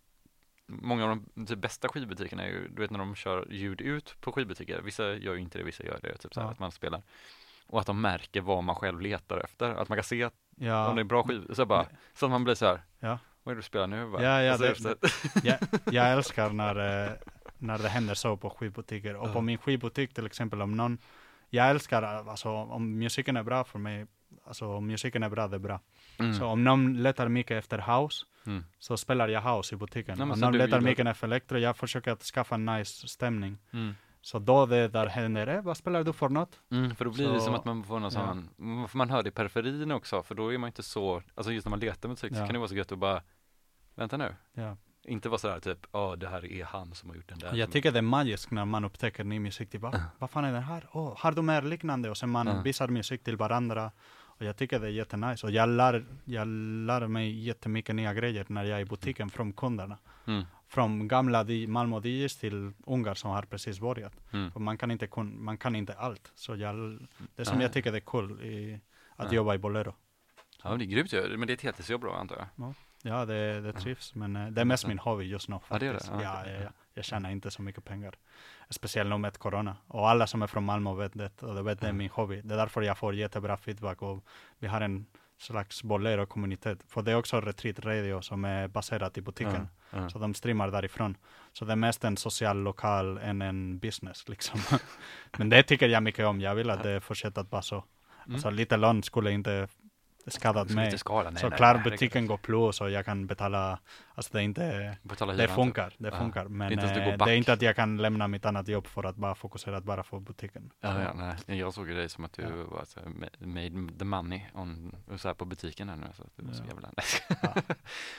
[SPEAKER 2] många av de typ, bästa skivbutikerna är ju, du vet när de kör ljud ut på skivbutiker, vissa gör ju inte det, vissa gör det, typ så här,
[SPEAKER 1] Ja.
[SPEAKER 2] att man spelar. Och att de märker vad man själv letar efter, att man kan se att
[SPEAKER 1] Ja,
[SPEAKER 2] om det är bra skiv, så bara, så att man blir så här,
[SPEAKER 1] Ja.
[SPEAKER 2] vad är det du spelar nu? Bara,
[SPEAKER 1] Ja, ja, det-
[SPEAKER 2] efter-
[SPEAKER 1] jag, jag älskar när, eh, när det händer så på skivbutiker. Och på min skivbutik till exempel, om någon, jag älskar, alltså om musiken är bra för mig, alltså om musiken är bra, det är bra.
[SPEAKER 2] Mm.
[SPEAKER 1] Så om någon letar mycket efter house,
[SPEAKER 2] Mm.
[SPEAKER 1] så spelar jag house i butiken.
[SPEAKER 2] Men
[SPEAKER 1] om någon letar mycket efter elektro, jag försöker att skaffa en nice stämning.
[SPEAKER 2] Mm.
[SPEAKER 1] Så då det där händer, eh, vad spelar du för något?
[SPEAKER 2] Mm, för då blir det
[SPEAKER 1] Så-
[SPEAKER 2] som att man får någon
[SPEAKER 1] ja.
[SPEAKER 2] sån, mm, för man hör det i periferin också, för då är man inte så, alltså just när man letar musik så
[SPEAKER 1] Ja.
[SPEAKER 2] kan det vara så gött att bara, vänta nu,
[SPEAKER 1] Ja.
[SPEAKER 2] inte vara sådär typ, ja det här är han som har gjort den där.
[SPEAKER 1] Jag tycker det är magiskt när man upptäcker ny musik. Typ, va? vad fan är det här? Oh, har du mer liknande? Och sen man
[SPEAKER 2] Ja.
[SPEAKER 1] visar musik till varandra. Och jag tycker det är jättenice. Och jag lär, jag lär mig jättemycket nya grejer när jag är i butiken från kunderna.
[SPEAKER 2] Mm.
[SPEAKER 1] Från gamla di- Malmö DJs till ungar som har precis börjat.
[SPEAKER 2] Mm.
[SPEAKER 1] För man kan inte, kun, man kan inte allt. Så jag, det som
[SPEAKER 2] Nej.
[SPEAKER 1] jag tycker är cool i att
[SPEAKER 2] Ja.
[SPEAKER 1] jobba i Bolero.
[SPEAKER 2] Ja, det är grymt ju, men det är ett heltidsjobb då antar jag.
[SPEAKER 1] Ja, det, det trivs. Men eh, det är mest min hobby just nu.
[SPEAKER 2] Ja, det är det? Ja,
[SPEAKER 1] Ja, ja, ja. Jag tjänar inte så mycket pengar. Speciellt nu med corona. Och alla som är från Malmö vet det. Och de vet det är min hobby. Det är därför jag får jättebra feedback. Och vi har en slags bolero-kommunitet. För det är också Retreat Radio som är baserat i butiken.
[SPEAKER 2] Ja.
[SPEAKER 1] Så de streamar därifrån. Så det är mest en social lokal än en business liksom. Men det tycker jag mycket om. Jag vill att det fortsätter att vara så.
[SPEAKER 2] Mm.
[SPEAKER 1] Alltså lite lån skulle inte skadat mig.
[SPEAKER 2] skala, nej,
[SPEAKER 1] så
[SPEAKER 2] nej,
[SPEAKER 1] klart
[SPEAKER 2] nej,
[SPEAKER 1] butiken går plus och jag kan betala, alltså det är inte,
[SPEAKER 2] Betala
[SPEAKER 1] det
[SPEAKER 2] hyran,
[SPEAKER 1] funkar,
[SPEAKER 2] typ.
[SPEAKER 1] det
[SPEAKER 2] Ja.
[SPEAKER 1] funkar. Men
[SPEAKER 2] Det är inte
[SPEAKER 1] eh, det är inte att jag kan lämna mitt annat jobb för att bara fokusera bara på butiken.
[SPEAKER 2] Ja, ja, nej. Jag såg dig som att du
[SPEAKER 1] Ja.
[SPEAKER 2] var så ma- made the money on, så här på butiken här nu, så att det var så
[SPEAKER 1] Ja.
[SPEAKER 2] jävla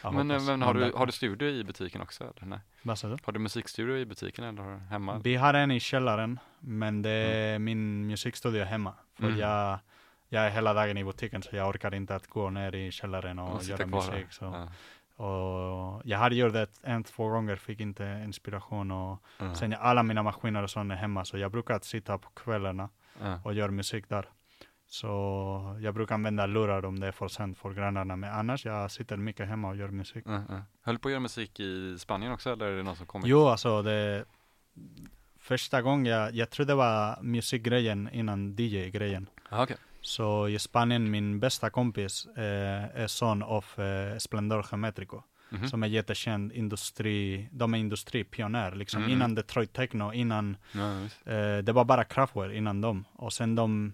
[SPEAKER 2] Men,
[SPEAKER 1] hoppas.
[SPEAKER 2] men har, du, har du studio i butiken också? Eller? Nej.
[SPEAKER 1] Vad sa du?
[SPEAKER 2] Har du musikstudio i butiken eller hemma?
[SPEAKER 1] Vi har en i källaren, men det är min musikstudio hemma. För
[SPEAKER 2] Mm.
[SPEAKER 1] jag, jag är hela dagen i butiken så jag orkar inte att gå ner i källaren och, göra musik. Så.
[SPEAKER 2] Ja,
[SPEAKER 1] Och jag har gjort det en, två gånger, fick inte inspiration och
[SPEAKER 2] ja,
[SPEAKER 1] sen alla mina maskiner och sånt är hemma så jag brukar sitta på kvällarna
[SPEAKER 2] ja.
[SPEAKER 1] och göra musik där. Så jag brukar använda lurar om det är för sent för grannarna, men annars jag sitter mycket hemma och gör musik.
[SPEAKER 2] Ja, ja. Höll du på att göra musik i Spanien också eller är det någon som kommer?
[SPEAKER 1] Jo, alltså det första gången jag, jag tror det var musikgrejen innan DJ-grejen.
[SPEAKER 2] Ja, okej.
[SPEAKER 1] Så i Spanien, min bästa kompis eh, är son av eh, Splendor Geometrico,
[SPEAKER 2] Mhm.
[SPEAKER 1] som är jättekänd industri, de är industripionjär, liksom
[SPEAKER 2] Mm.
[SPEAKER 1] innan Detroit Techno, innan
[SPEAKER 2] Ja.
[SPEAKER 1] Eh, det var bara Kraftwerk innan dem. Och sen de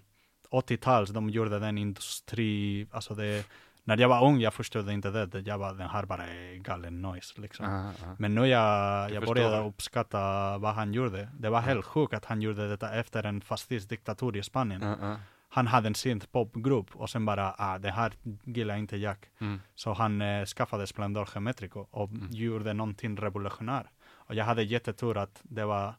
[SPEAKER 1] 80-tals, de gjorde den industri, alltså det, när jag var ung, jag förstod inte det. Jag bara, den här bara galen noise liksom.
[SPEAKER 2] Ja, ja.
[SPEAKER 1] Men nu jag, jag började uppskatta vad han gjorde. Det var helt sjukt att han gjorde detta efter en fascistdiktatur i Spanien.
[SPEAKER 2] Ja, ja.
[SPEAKER 1] Han hade en synthpopgrupp och sen bara, ah, det här gillar inte jag.
[SPEAKER 2] Mm.
[SPEAKER 1] Så han eh, skaffade Splendor Geometrico och
[SPEAKER 2] Mm.
[SPEAKER 1] gjorde någonting revolutionärt. Och jag hade jättetur att det var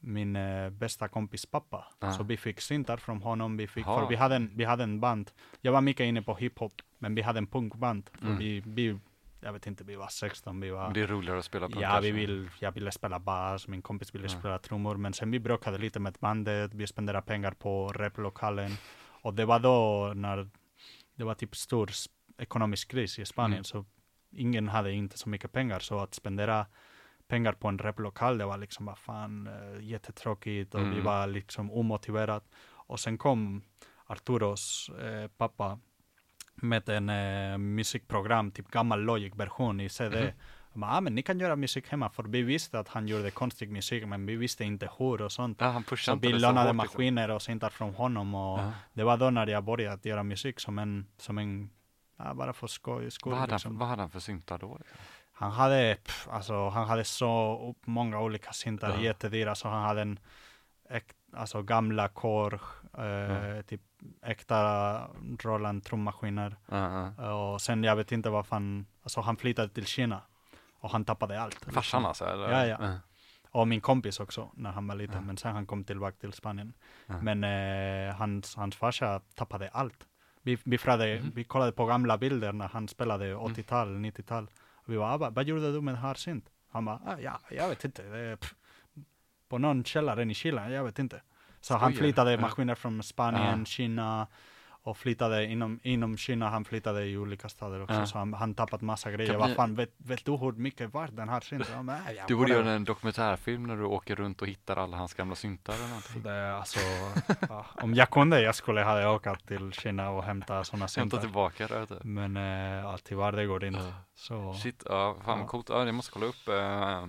[SPEAKER 1] min eh, bästa kompis pappa.
[SPEAKER 2] Ah.
[SPEAKER 1] Så vi fick syntar från honom. Vi, fick, för vi, hade en, vi hade en band. Jag var mycket inne på hiphop, men vi hade en punkband.
[SPEAKER 2] Mm.
[SPEAKER 1] vi, vi, jag vet inte, vi var 16, vi var...
[SPEAKER 2] Det är roligare att spela på
[SPEAKER 1] Ja, vi vill, jag ville spela bas, min kompis ville
[SPEAKER 2] Ja.
[SPEAKER 1] spela trummor, men sen vi bråkade lite med bandet, vi spenderade pengar på replokalen. Och det var då när det var typ stor ekonomisk kris i Spanien,
[SPEAKER 2] Mm.
[SPEAKER 1] så ingen hade inte så mycket pengar, så att spendera pengar på en replokal, det var liksom vad fan eh, jättetråkigt och vi
[SPEAKER 2] Mm.
[SPEAKER 1] var liksom omotiverat. Och sen kom Arturos eh, pappa med en eh, musikprogram, typ gammal Logic-version i CD. Jag bara, ah, men ni kan göra musik hemma, för vi visste att han gjorde konstig musik, men vi visste inte hur och sånt.
[SPEAKER 2] Ja, han
[SPEAKER 1] Så vi lånade
[SPEAKER 2] liksom.
[SPEAKER 1] maskiner och syntar från honom och
[SPEAKER 2] Ja.
[SPEAKER 1] det var då när jag började att göra musik som en, som en ja, bara för skoj. skoj
[SPEAKER 2] Vad hade, han,
[SPEAKER 1] liksom.
[SPEAKER 2] för- vad hade han för syntar då?
[SPEAKER 1] Han hade, pff, alltså, han hade så många olika syntar,
[SPEAKER 2] Ja.
[SPEAKER 1] jättedyra, så han hade en alltså gamla Korg, eh, typ äkta Roland trummaskiner.
[SPEAKER 2] Ja.
[SPEAKER 1] Och sen jag vet inte vad fan, alltså han flyttade till Kina och han tappade allt.
[SPEAKER 2] Farsan
[SPEAKER 1] liksom.
[SPEAKER 2] alltså? Eller?
[SPEAKER 1] Ja, ja. Och min kompis också när han var liten,
[SPEAKER 2] Ja.
[SPEAKER 1] men sen han kom tillbaka till Spanien. Men eh, hans, hans farsa tappade allt. Vi, vi, frade,
[SPEAKER 2] Mhm.
[SPEAKER 1] vi kollade på gamla bilder när han spelade 80-tal, 90-tal. Och vi var, "Ah, vad, gjorde du med synt? Han bara, ah, ja, jag vet inte. Det pff, på någon källare i Chile, jag vet inte. Så han
[SPEAKER 2] Skojar.
[SPEAKER 1] flyttade
[SPEAKER 2] Ja.
[SPEAKER 1] maskiner från Spanien,
[SPEAKER 2] Ja.
[SPEAKER 1] Kina och flyttade inom, inom Kina, han flyttade i olika städer också,
[SPEAKER 2] Ja.
[SPEAKER 1] så han, han tappat massa grejer. Vad fan, vet, vet du hur mycket vart den här synten? Ja, men, ja,
[SPEAKER 2] Du borde göra en dokumentärfilm när du åker runt och hittar alla hans gamla syntar eller någonting.
[SPEAKER 1] Det, alltså, ja, om jag kunde, jag skulle ha åkt till Kina och hämtat sådana
[SPEAKER 2] Hämta
[SPEAKER 1] syntar.
[SPEAKER 2] tillbaka det.
[SPEAKER 1] Men ja, tyvärr det går inte. Så,
[SPEAKER 2] Shit, ja, fan
[SPEAKER 1] Ja.
[SPEAKER 2] coolt. Ja, jag måste kolla upp. Eh,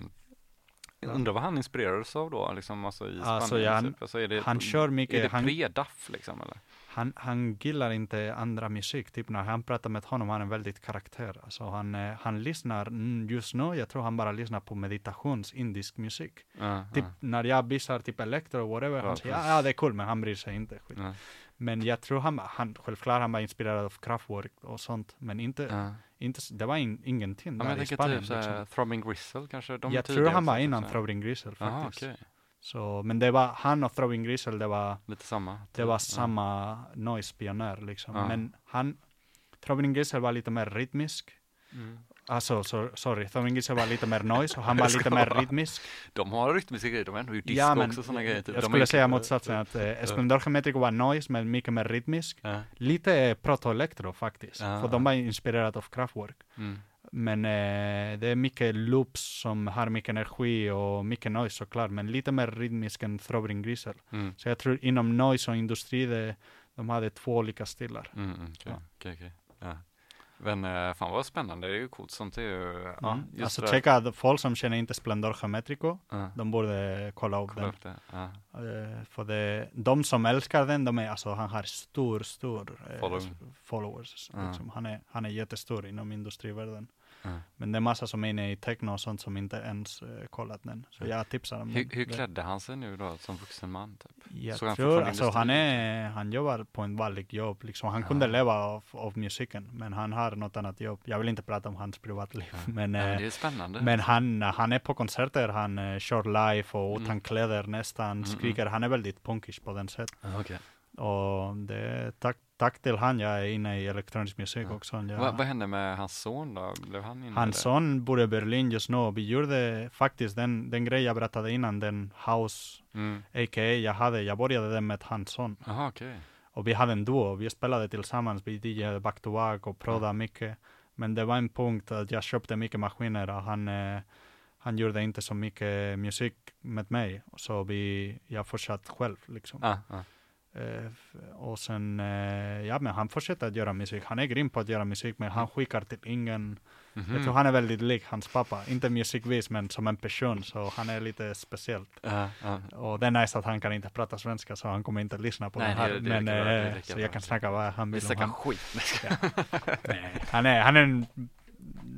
[SPEAKER 2] jag undrar vad han inspirerades av då, liksom alltså i
[SPEAKER 1] Alltså,
[SPEAKER 2] Spanien.
[SPEAKER 1] ja, han-
[SPEAKER 2] typ. alltså, det,
[SPEAKER 1] han kör mycket-
[SPEAKER 2] Är det
[SPEAKER 1] han-
[SPEAKER 2] pre-duff liksom eller?
[SPEAKER 1] han, han gillar inte andra musik. Typ när han pratar med honom, han är väldigt karaktär. Alltså han, eh, han lyssnar, mm, just nu, jag tror han bara lyssnar på meditations indisk musik.
[SPEAKER 2] Ja,
[SPEAKER 1] Typ när jag visar typ elektro whatever,
[SPEAKER 2] Ja,
[SPEAKER 1] han säger ja, ja det är cool, men han bryr sig inte. Skit.
[SPEAKER 2] ja,
[SPEAKER 1] Men jag tror han, han, självklart han var inspirerad av Kraftwerk och sånt, men inte,
[SPEAKER 2] ja.
[SPEAKER 1] inte det var in, ingenting
[SPEAKER 2] Ja,
[SPEAKER 1] där
[SPEAKER 2] men
[SPEAKER 1] i
[SPEAKER 2] tänker
[SPEAKER 1] Spanien.
[SPEAKER 2] typ
[SPEAKER 1] liksom.
[SPEAKER 2] Throbbing Gristle kanske? De
[SPEAKER 1] Jag tror han var innan. Throwing Gristle faktiskt.
[SPEAKER 2] okej.
[SPEAKER 1] Så, men det var han och Throwing Gristle, det var
[SPEAKER 2] Lite samma?
[SPEAKER 1] Det
[SPEAKER 2] typ.
[SPEAKER 1] var
[SPEAKER 2] Ja.
[SPEAKER 1] samma noise-pionjär liksom.
[SPEAKER 2] Ja.
[SPEAKER 1] Men han, Throbbing Gristle var lite mer rytmisk.
[SPEAKER 2] Mm.
[SPEAKER 1] Alltså, so, sorry, Throbbing Gristle var lite mer noise och han var lite mer rytmisk.
[SPEAKER 2] De har rytmiska grejer, de har gjort disco
[SPEAKER 1] Ja, men
[SPEAKER 2] också sådana grejer. Typ.
[SPEAKER 1] jag
[SPEAKER 2] De
[SPEAKER 1] skulle säga motsatsen, att eh, Esplendor Geometrico var noise, men mycket mer rytmisk.
[SPEAKER 2] Ja.
[SPEAKER 1] Lite proto-elektro faktiskt,
[SPEAKER 2] Ja.
[SPEAKER 1] för de var inspirerade av Kraftwerk.
[SPEAKER 2] Mm.
[SPEAKER 1] Men eh, det är mycket loops som har mycket energi och mycket noise såklart, men lite mer rytmisk än Throbbing Gristle.
[SPEAKER 2] Mm.
[SPEAKER 1] Så jag tror inom noise och industri, det, de hade två olika stilar.
[SPEAKER 2] Mm, mm, okej,
[SPEAKER 1] Ja.
[SPEAKER 2] okej, okej. Ja. Men eh, fan vad spännande, det är ju coolt. Sånt är ju, ja,
[SPEAKER 1] Mm. Alltså
[SPEAKER 2] där.
[SPEAKER 1] checka, folk som känner inte Splendor Geometrico,
[SPEAKER 2] Ja,
[SPEAKER 1] de borde kolla upp
[SPEAKER 2] kolla
[SPEAKER 1] den.
[SPEAKER 2] upp det.
[SPEAKER 1] Eh, för det, de som älskar den, de är, alltså han har stor, stor eh,
[SPEAKER 2] Following.
[SPEAKER 1] followers. Liksom. Han, är, han är jättestor inom industrivärlden.
[SPEAKER 2] Ja.
[SPEAKER 1] Men det är massa som är inne i techno och sånt som inte ens eh, kollat den. Så
[SPEAKER 2] Ja.
[SPEAKER 1] jag tipsar om
[SPEAKER 2] Hur, hur klädde han sig nu då som vuxen man? Typ?
[SPEAKER 1] Jag
[SPEAKER 2] Såg han
[SPEAKER 1] tror, alltså
[SPEAKER 2] industri?
[SPEAKER 1] han, är, han jobbar på en vanlig jobb. Liksom. Han kunde
[SPEAKER 2] Ja.
[SPEAKER 1] leva av, av musiken, men han har något annat jobb. Jag vill inte prata om hans privatliv, men,
[SPEAKER 2] Ja, men
[SPEAKER 1] eh,
[SPEAKER 2] det är spännande.
[SPEAKER 1] Men han, han är på konserter, han uh, kör live och
[SPEAKER 2] Mm.
[SPEAKER 1] utan kläder nästan,
[SPEAKER 2] Mm,
[SPEAKER 1] skriker. Han är väldigt punkish på den sätt.
[SPEAKER 2] Ja, okej.
[SPEAKER 1] Och det är tack, tack till han jag är inne i elektronisk musik
[SPEAKER 2] Ja.
[SPEAKER 1] också. Jag,
[SPEAKER 2] Vad, vad hände med hans son då? Blev han inne i
[SPEAKER 1] hans son bor i Berlin just nu. Vi gjorde faktiskt den, den grej jag berättade innan, den house,
[SPEAKER 2] Mm.
[SPEAKER 1] a.k.a. jag hade, jag började den med hans son.
[SPEAKER 2] Jaha, okej.
[SPEAKER 1] Och vi hade en duo, vi spelade tillsammans, vi DJade back to back och prodade mycket. Men det var en punkt att jag köpte mycket maskiner och han, eh, han gjorde inte så mycket musik med mig. Så vi, jag fortsatte själv liksom.
[SPEAKER 2] Ah, ah.
[SPEAKER 1] Eh, och sen, eh, ja men han fortsätter att göra musik. Han är grym på att göra musik, men han skickar till ingen.
[SPEAKER 2] Mhm.
[SPEAKER 1] Jag tror han är väldigt lik hans pappa. Inte musikvis, men som en person. Så han är lite speciellt.
[SPEAKER 2] Ja, ja.
[SPEAKER 1] Och det är nice att han kan inte prata svenska, så han kommer inte lyssna på
[SPEAKER 2] Nej,
[SPEAKER 1] det här.
[SPEAKER 2] det- det
[SPEAKER 1] men,
[SPEAKER 2] bra, det
[SPEAKER 1] eh,
[SPEAKER 2] räcker
[SPEAKER 1] så
[SPEAKER 2] bra.
[SPEAKER 1] jag kan snacka vad han
[SPEAKER 2] Vi
[SPEAKER 1] vill om
[SPEAKER 2] snackar skit.
[SPEAKER 1] Nej, han, är, han är en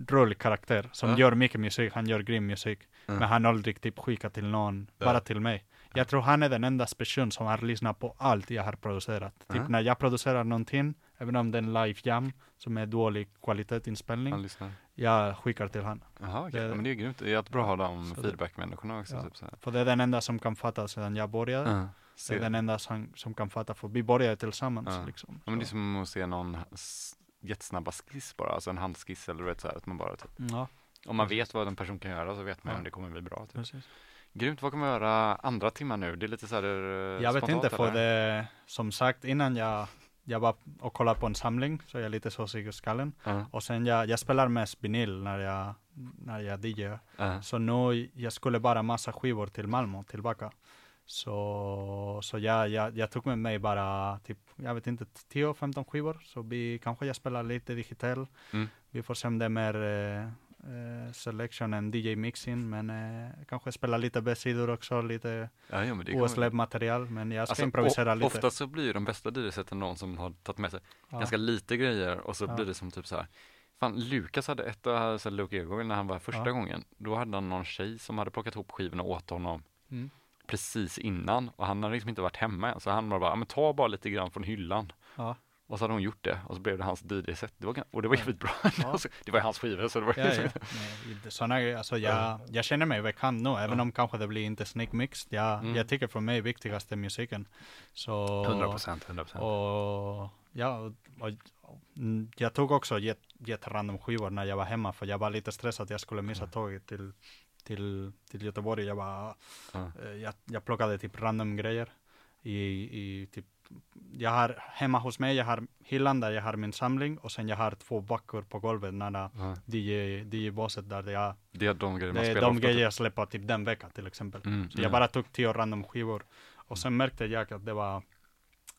[SPEAKER 1] rolig karaktär som
[SPEAKER 2] Ja.
[SPEAKER 1] gör mycket musik. Han gör grym musik.
[SPEAKER 2] Ja.
[SPEAKER 1] Men han har aldrig typ skickat till någon,
[SPEAKER 2] Ja.
[SPEAKER 1] bara till mig. Jag tror han är den enda person som har lyssnat på allt jag har producerat. Typ
[SPEAKER 2] Ja.
[SPEAKER 1] när jag producerar någonting, även om det är en live jam som är dålig kvalitetsinspelning, jag skickar till han.
[SPEAKER 2] Jaha, okej.
[SPEAKER 1] Det-
[SPEAKER 2] Ja, men det är grymt. Det är jättebra att ha de feedback-människorna också.
[SPEAKER 1] Ja.
[SPEAKER 2] Typ så här.
[SPEAKER 1] För det är den enda som kan fatta sedan jag började.
[SPEAKER 2] Ja,
[SPEAKER 1] Det är den enda som, som kan fatta, för vi började tillsammans.
[SPEAKER 2] Ja.
[SPEAKER 1] Liksom.
[SPEAKER 2] Ja, men det är som att se någon jättesnabba skiss bara, alltså en handskiss eller du vet så här, att man bara typ,
[SPEAKER 1] Ja,
[SPEAKER 2] om man vet vad en person kan göra så vet man
[SPEAKER 1] Ja.
[SPEAKER 2] om det kommer bli bra. Typ.
[SPEAKER 1] precis.
[SPEAKER 2] Grymt, vad kommer vi göra andra timmar nu? Det är lite så här eh,
[SPEAKER 1] Jag vet inte, för det, som sagt, innan jag, jag var och kollade på en samling, så jag är lite såsig i skallen.
[SPEAKER 2] Ja,
[SPEAKER 1] Och sen jag, jag spelar mest vinyl när jag, när jag DJar.
[SPEAKER 2] ja,
[SPEAKER 1] Så nu, jag skulle bara massa skivor till Malmö tillbaka. Så, så jag, jag, jag tog med mig bara typ, jag vet inte, 10-15 skivor. Så vi kanske jag spelar lite digital.
[SPEAKER 2] Mm.
[SPEAKER 1] Vi får se om det är mer eh, eh, selection än DJ mixing. Men eh, kanske spela lite B-sidor också, lite
[SPEAKER 2] ja, ja, kommer-
[SPEAKER 1] OSLab material. Men jag ska
[SPEAKER 2] Alltså,
[SPEAKER 1] improvisera lite.
[SPEAKER 2] Ofta så blir ju de bästa DJ-sätten någon som har tagit med sig
[SPEAKER 1] Ja.
[SPEAKER 2] ganska lite grejer och så blir det som typ så här. Fan, Lukas hade ett av här, Luke Ego när han var första gången. Då hade han någon tjej som hade plockat ihop skivorna åt honom
[SPEAKER 1] Mm.
[SPEAKER 2] precis innan och han hade liksom inte varit hemma än. Så han bara, "Ja, men ta bara lite grann från hyllan.
[SPEAKER 1] Ja.
[SPEAKER 2] Och så hade hon gjort det och så blev det hans DJ-set. Det var, gan- och det var
[SPEAKER 1] Ja.
[SPEAKER 2] jävligt bra.
[SPEAKER 1] Ja.
[SPEAKER 2] Alltså, det var ju hans skiva så det var
[SPEAKER 1] Ja, ja. Nej, det- Såna, alltså jag, jag känner mig bekant nu, även
[SPEAKER 2] Ja.
[SPEAKER 1] om kanske det blir inte snygg mix. Jag,
[SPEAKER 2] Mm.
[SPEAKER 1] jag tycker för mig viktigast är musiken. Så,
[SPEAKER 2] 100%, 100%.
[SPEAKER 1] Och ja, och, och, mm, jag tog också jätt, jätterandom skivor när jag var hemma, för jag var lite stressad att jag skulle missa tåget till, till, till Göteborg. Jag, var,
[SPEAKER 2] Ja.
[SPEAKER 1] eh, jag, jag plockade typ random grejer i, i typ jag har hemma hos mig, jag har hyllan där jag har min samling och sen jag har två backor på golvet nära
[SPEAKER 2] Ja.
[SPEAKER 1] DJ, DJ-båset där jag,
[SPEAKER 2] Det är de grejer man
[SPEAKER 1] det är
[SPEAKER 2] spelar
[SPEAKER 1] de grejer jag släpper typ den veckan till exempel.
[SPEAKER 2] Mm,
[SPEAKER 1] Så jag
[SPEAKER 2] mm.
[SPEAKER 1] bara tog tio random skivor och sen märkte jag att det var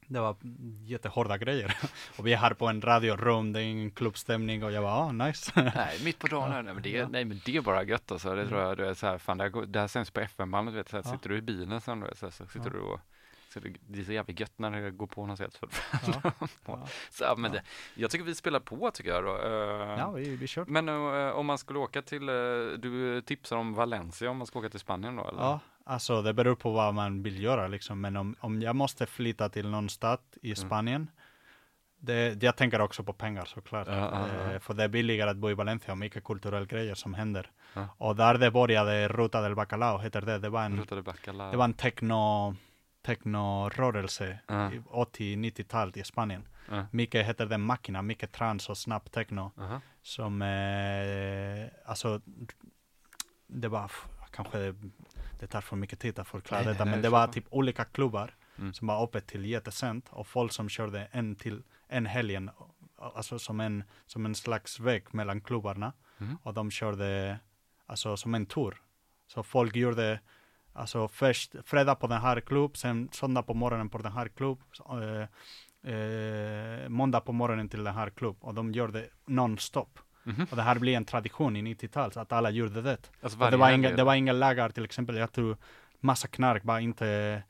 [SPEAKER 1] det var jättehårda grejer. och vi här på en radio room, det är ingen klubbstämning och jag var, ah nice.
[SPEAKER 2] Nej, mitt på dagen. här. Nej, men det, är- nej, men det är bara gött alltså. Det tror jag, du är så här, fan, det här, går- det här sänds på FM-bandet, vet du. Så här,
[SPEAKER 1] Ja.
[SPEAKER 2] sitter du i bilen sen, du vet, så, här, så sitter
[SPEAKER 1] Ja.
[SPEAKER 2] du och så det, det är så jävla gött när det går på något sätt. För,
[SPEAKER 1] ja. Ja.
[SPEAKER 2] så, ja, men det, jag tycker vi spelar på, tycker jag då. Eh,
[SPEAKER 1] ja, vi, vi kör.
[SPEAKER 2] Men eh, om man skulle åka till, eh, du tipsar om Valencia om man ska åka till Spanien då, eller?
[SPEAKER 1] Ja, alltså det beror på vad man vill göra liksom. Men om, om jag måste flytta till någon stad
[SPEAKER 2] Mm.
[SPEAKER 1] i Spanien, det, jag tänker också på pengar såklart.
[SPEAKER 2] Ja, ja, ja.
[SPEAKER 1] Eh, för det är billigare att bo i Valencia och mycket kulturella grejer som händer. Och där det började Ruta del Bacalao, heter det. Det var en, det var en techno, techno-rörelse
[SPEAKER 2] Ja.
[SPEAKER 1] i 80-90-talet i Spanien.
[SPEAKER 2] Ja.
[SPEAKER 1] Mycket heter det Machina, mycket trans och snabb techno
[SPEAKER 2] Aha.
[SPEAKER 1] som, eh, alltså, det var, kanske det, tar för mycket tid att förklara detta, men det var typ olika klubbar
[SPEAKER 2] Mm.
[SPEAKER 1] som var öppet till jättesent och folk som körde en till en helgen, alltså som en, som en slags väg mellan klubbarna
[SPEAKER 2] Mm.
[SPEAKER 1] och de körde alltså som en tour. Så folk gjorde alltså först fredag på den här klubb, sen söndag på morgonen på den här klubb, så, eh, eh, måndag på morgonen till den här klubb och de gjorde non-stop.
[SPEAKER 2] Mhm.
[SPEAKER 1] Och det här blir en tradition i 90-talet, att alla gjorde det.
[SPEAKER 2] Alltså
[SPEAKER 1] det, var inga, det var inga lagar, till exempel, jag tror massa knark var inte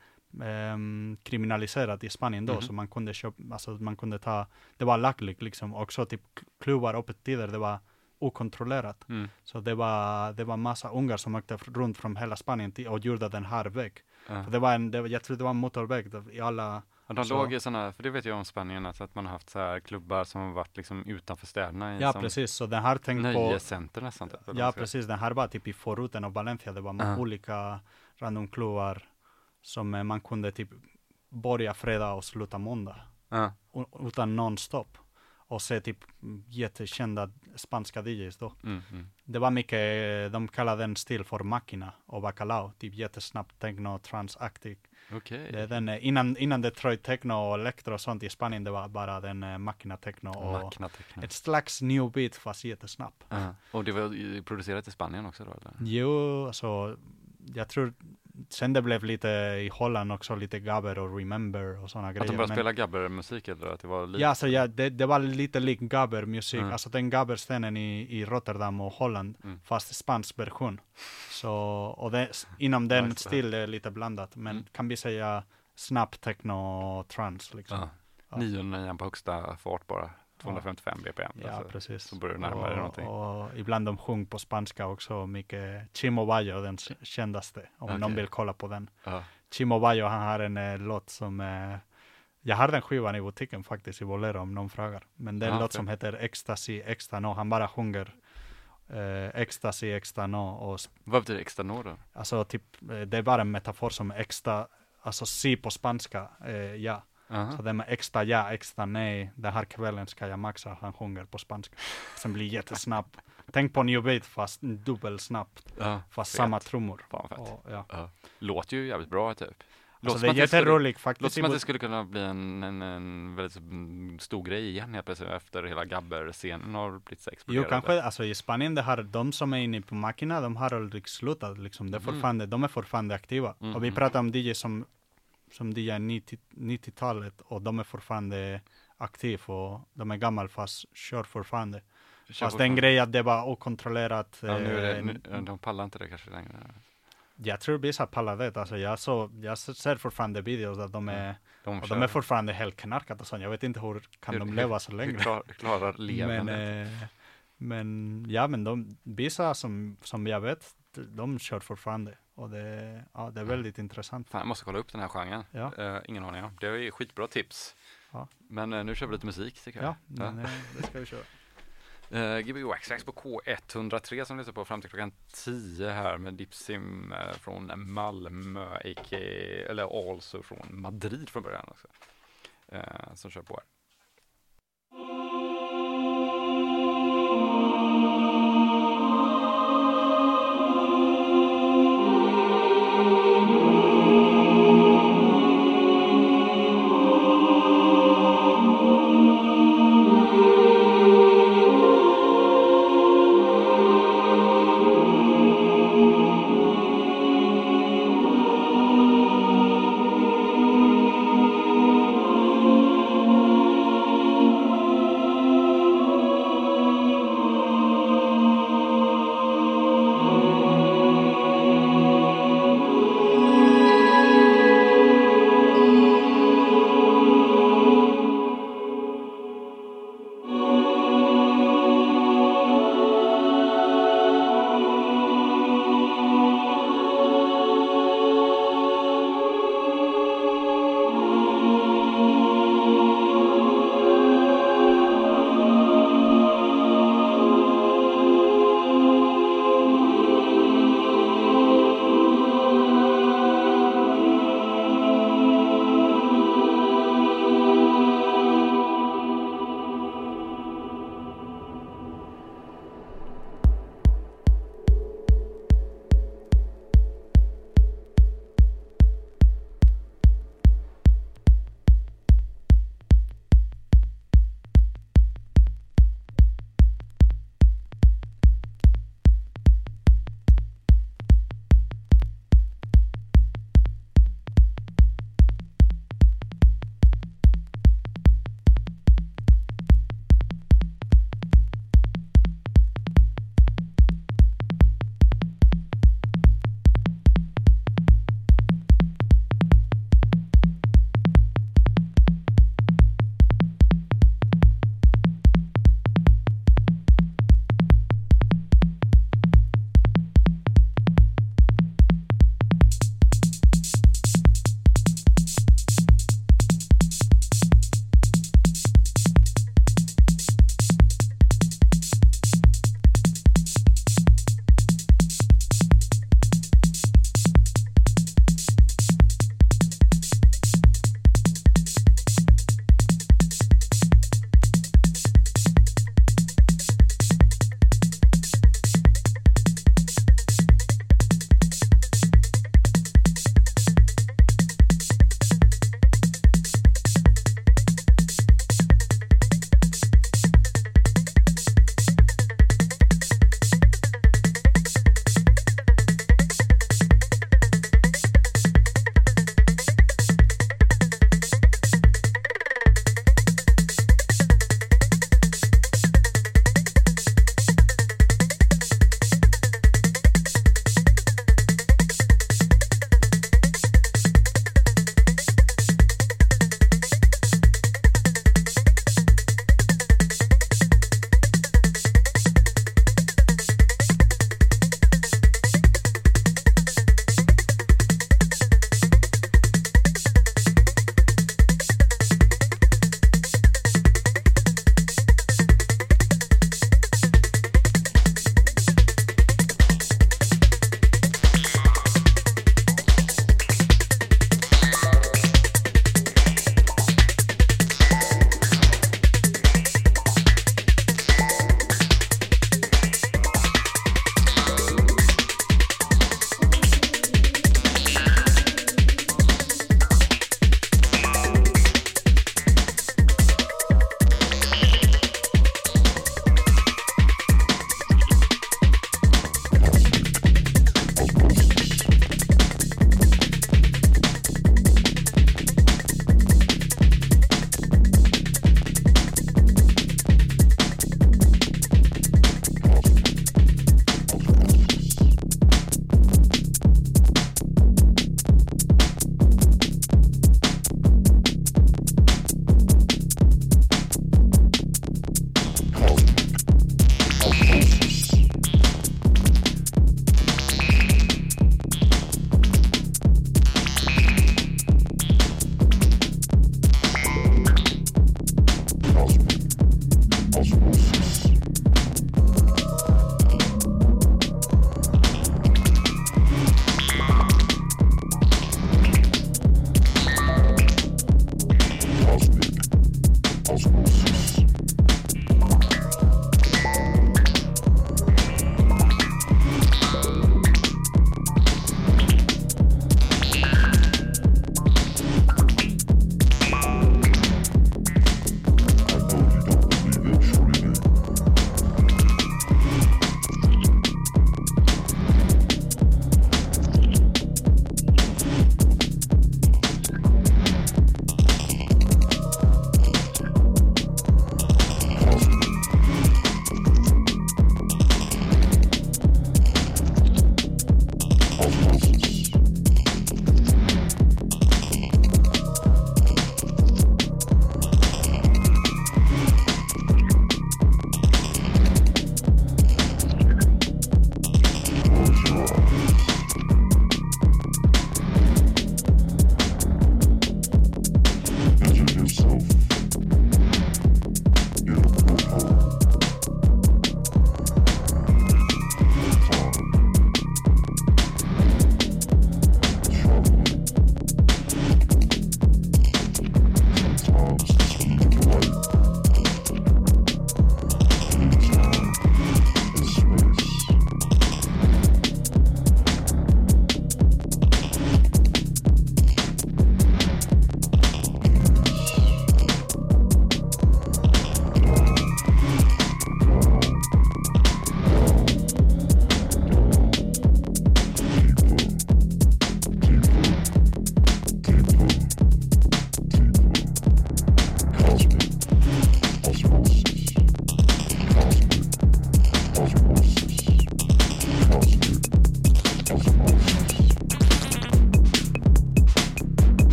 [SPEAKER 1] ehm, kriminaliserat i Spanien då,
[SPEAKER 2] Mhm.
[SPEAKER 1] så man kunde köpa, alltså man kunde ta, det var lagligt liksom, också typ klubbar öppet tider, det var okontrollerat.
[SPEAKER 2] Mm.
[SPEAKER 1] Så det var, det var massa ungar som åkte runt från hela Spanien till, och gjorde den här väg.
[SPEAKER 2] Ja.
[SPEAKER 1] För det var en, det, var- jag tror det var en motorväg i alla,
[SPEAKER 2] Ja, de
[SPEAKER 1] Så-
[SPEAKER 2] låg i sådana, för det vet jag om Spanien, alltså att man har haft så här klubbar som har varit liksom utanför städerna i
[SPEAKER 1] ja precis, så den här tänkt på,
[SPEAKER 2] nöjescenter nästan. Typ,
[SPEAKER 1] ja precis, den här var typ i förorten av Valencia, det var
[SPEAKER 2] Ja.
[SPEAKER 1] olika random klubbar som eh, man kunde typ börja fredag och sluta måndag.
[SPEAKER 2] Ja.
[SPEAKER 1] u- utan nonstop. Och se typ jättekända spanska DJs då.
[SPEAKER 2] Mm, mm.
[SPEAKER 1] Det var mycket, de kallade den stil för Machina och Bacalao. Typ jättesnabbt techno, transaktig.
[SPEAKER 2] Okej.
[SPEAKER 1] Det är den, eh, innan, innan Detroit techno och elektro och sånt i Spanien, det var bara den eh, Machina techno och
[SPEAKER 2] Makna teckna.
[SPEAKER 1] ett slags new beat fast jättesnabb.
[SPEAKER 2] Ja. Och det var producerat i Spanien också då eller?
[SPEAKER 1] Jo, alltså jag tror sen det blev lite i Holland också lite gabber och remember och sådana
[SPEAKER 2] Att
[SPEAKER 1] grejer.
[SPEAKER 2] de började
[SPEAKER 1] men-
[SPEAKER 2] spela gabbermusik eller att det var lite?
[SPEAKER 1] Ja, alltså, ja det, det var lite lik gabber musik,
[SPEAKER 2] Mm.
[SPEAKER 1] alltså den gabberstenen i, i Rotterdam och Holland,
[SPEAKER 2] Mm.
[SPEAKER 1] fast spansk version. Så, och det, inom den
[SPEAKER 2] Nice.
[SPEAKER 1] stil är lite blandat, men
[SPEAKER 2] Mm.
[SPEAKER 1] kan vi säga snabb techno trance liksom.
[SPEAKER 2] Ja.
[SPEAKER 1] Ja.
[SPEAKER 2] 909 på högsta fart bara. 255 bpm.
[SPEAKER 1] Ja,
[SPEAKER 2] alltså.
[SPEAKER 1] precis.
[SPEAKER 2] så börjar du närma dig någonting.
[SPEAKER 1] Och, ibland de sjung på spanska också, mycket Chimo Bayo, den kändaste, om
[SPEAKER 2] Okej.
[SPEAKER 1] någon vill kolla på den.
[SPEAKER 2] Ja.
[SPEAKER 1] Chimo Bayo, han har en eh, låt som, eh, jag har den skivan i butiken faktiskt, i Bolero om någon frågar. Men det är en
[SPEAKER 2] Ja,
[SPEAKER 1] låt
[SPEAKER 2] okej.
[SPEAKER 1] som heter Ecstasy Extra No, han bara sjunger eh, Ecstasy Extra No. Och,
[SPEAKER 2] Vad betyder extra nå då?
[SPEAKER 1] alltså typ, eh, det är bara en metafor som extra, alltså si på spanska, eh, ja.
[SPEAKER 2] Aha.
[SPEAKER 1] Så det med extra ja, extra nej, den här kvällen ska jag maxa, han sjunger på spanska. Sen blir jättesnabb. Tänk på New Beat fast dubbelsnabbt,
[SPEAKER 2] Ja,
[SPEAKER 1] fast
[SPEAKER 2] fet.
[SPEAKER 1] samma trummor.
[SPEAKER 2] Fan fett.
[SPEAKER 1] Och, ja.
[SPEAKER 2] Ja. Låter ju jävligt bra typ.
[SPEAKER 1] Alltså
[SPEAKER 2] som
[SPEAKER 1] det är jätteroligt
[SPEAKER 2] Låter
[SPEAKER 1] faktiskt.
[SPEAKER 2] som att det skulle kunna bli en, en, en väldigt mm, stor grej igen helt plötsligt efter hela gabber-scenen har blivit så
[SPEAKER 1] Jo,
[SPEAKER 2] exploderad.
[SPEAKER 1] kanske, alltså i Spanien, det har, de som är inne på Makina, de har aldrig slutat liksom. Det är fortfarande, de är fortfarande aktiva. Och vi
[SPEAKER 2] Mhm.
[SPEAKER 1] pratar om DJ som, som DJ 90 90-talet och de är fortfarande aktiva och de är gamla fast kör fortfarande.
[SPEAKER 2] Kör
[SPEAKER 1] Fast den grejen att det var okontrollerat.
[SPEAKER 2] Ja, nu är det,
[SPEAKER 1] eh,
[SPEAKER 2] nu, de pallar inte det kanske längre.
[SPEAKER 1] Jag tror vissa pallar det. Alltså jag, så, jag ser fortfarande videos där de är,
[SPEAKER 2] De,
[SPEAKER 1] de är fortfarande helt knarkade och sånt. Jag vet inte hur kan
[SPEAKER 2] Hur-
[SPEAKER 1] de
[SPEAKER 2] hur-
[SPEAKER 1] leva så
[SPEAKER 2] Hur
[SPEAKER 1] länge.
[SPEAKER 2] klar, klarar
[SPEAKER 1] Men,
[SPEAKER 2] levern det?
[SPEAKER 1] eh, men ja, men de, vissa som, som jag vet, de, de kör fortfarande. Och det, ja, det är väldigt intressant.
[SPEAKER 2] Fan, jag måste kolla upp den här genren.
[SPEAKER 1] Ja.
[SPEAKER 2] Eh, ingen aning om. Det är skitbra tips.
[SPEAKER 1] Ja.
[SPEAKER 2] Men eh, nu kör vi lite musik tycker jag.
[SPEAKER 1] Ja, men, eh, det ska vi köra.
[SPEAKER 2] Uh, Gbg Waxtrax på K103 som lyssnar på fram till klockan 10 här med Dipsim eh, från Malmö, a.k.a. eller also från Madrid från början också. Eh, som kör på här.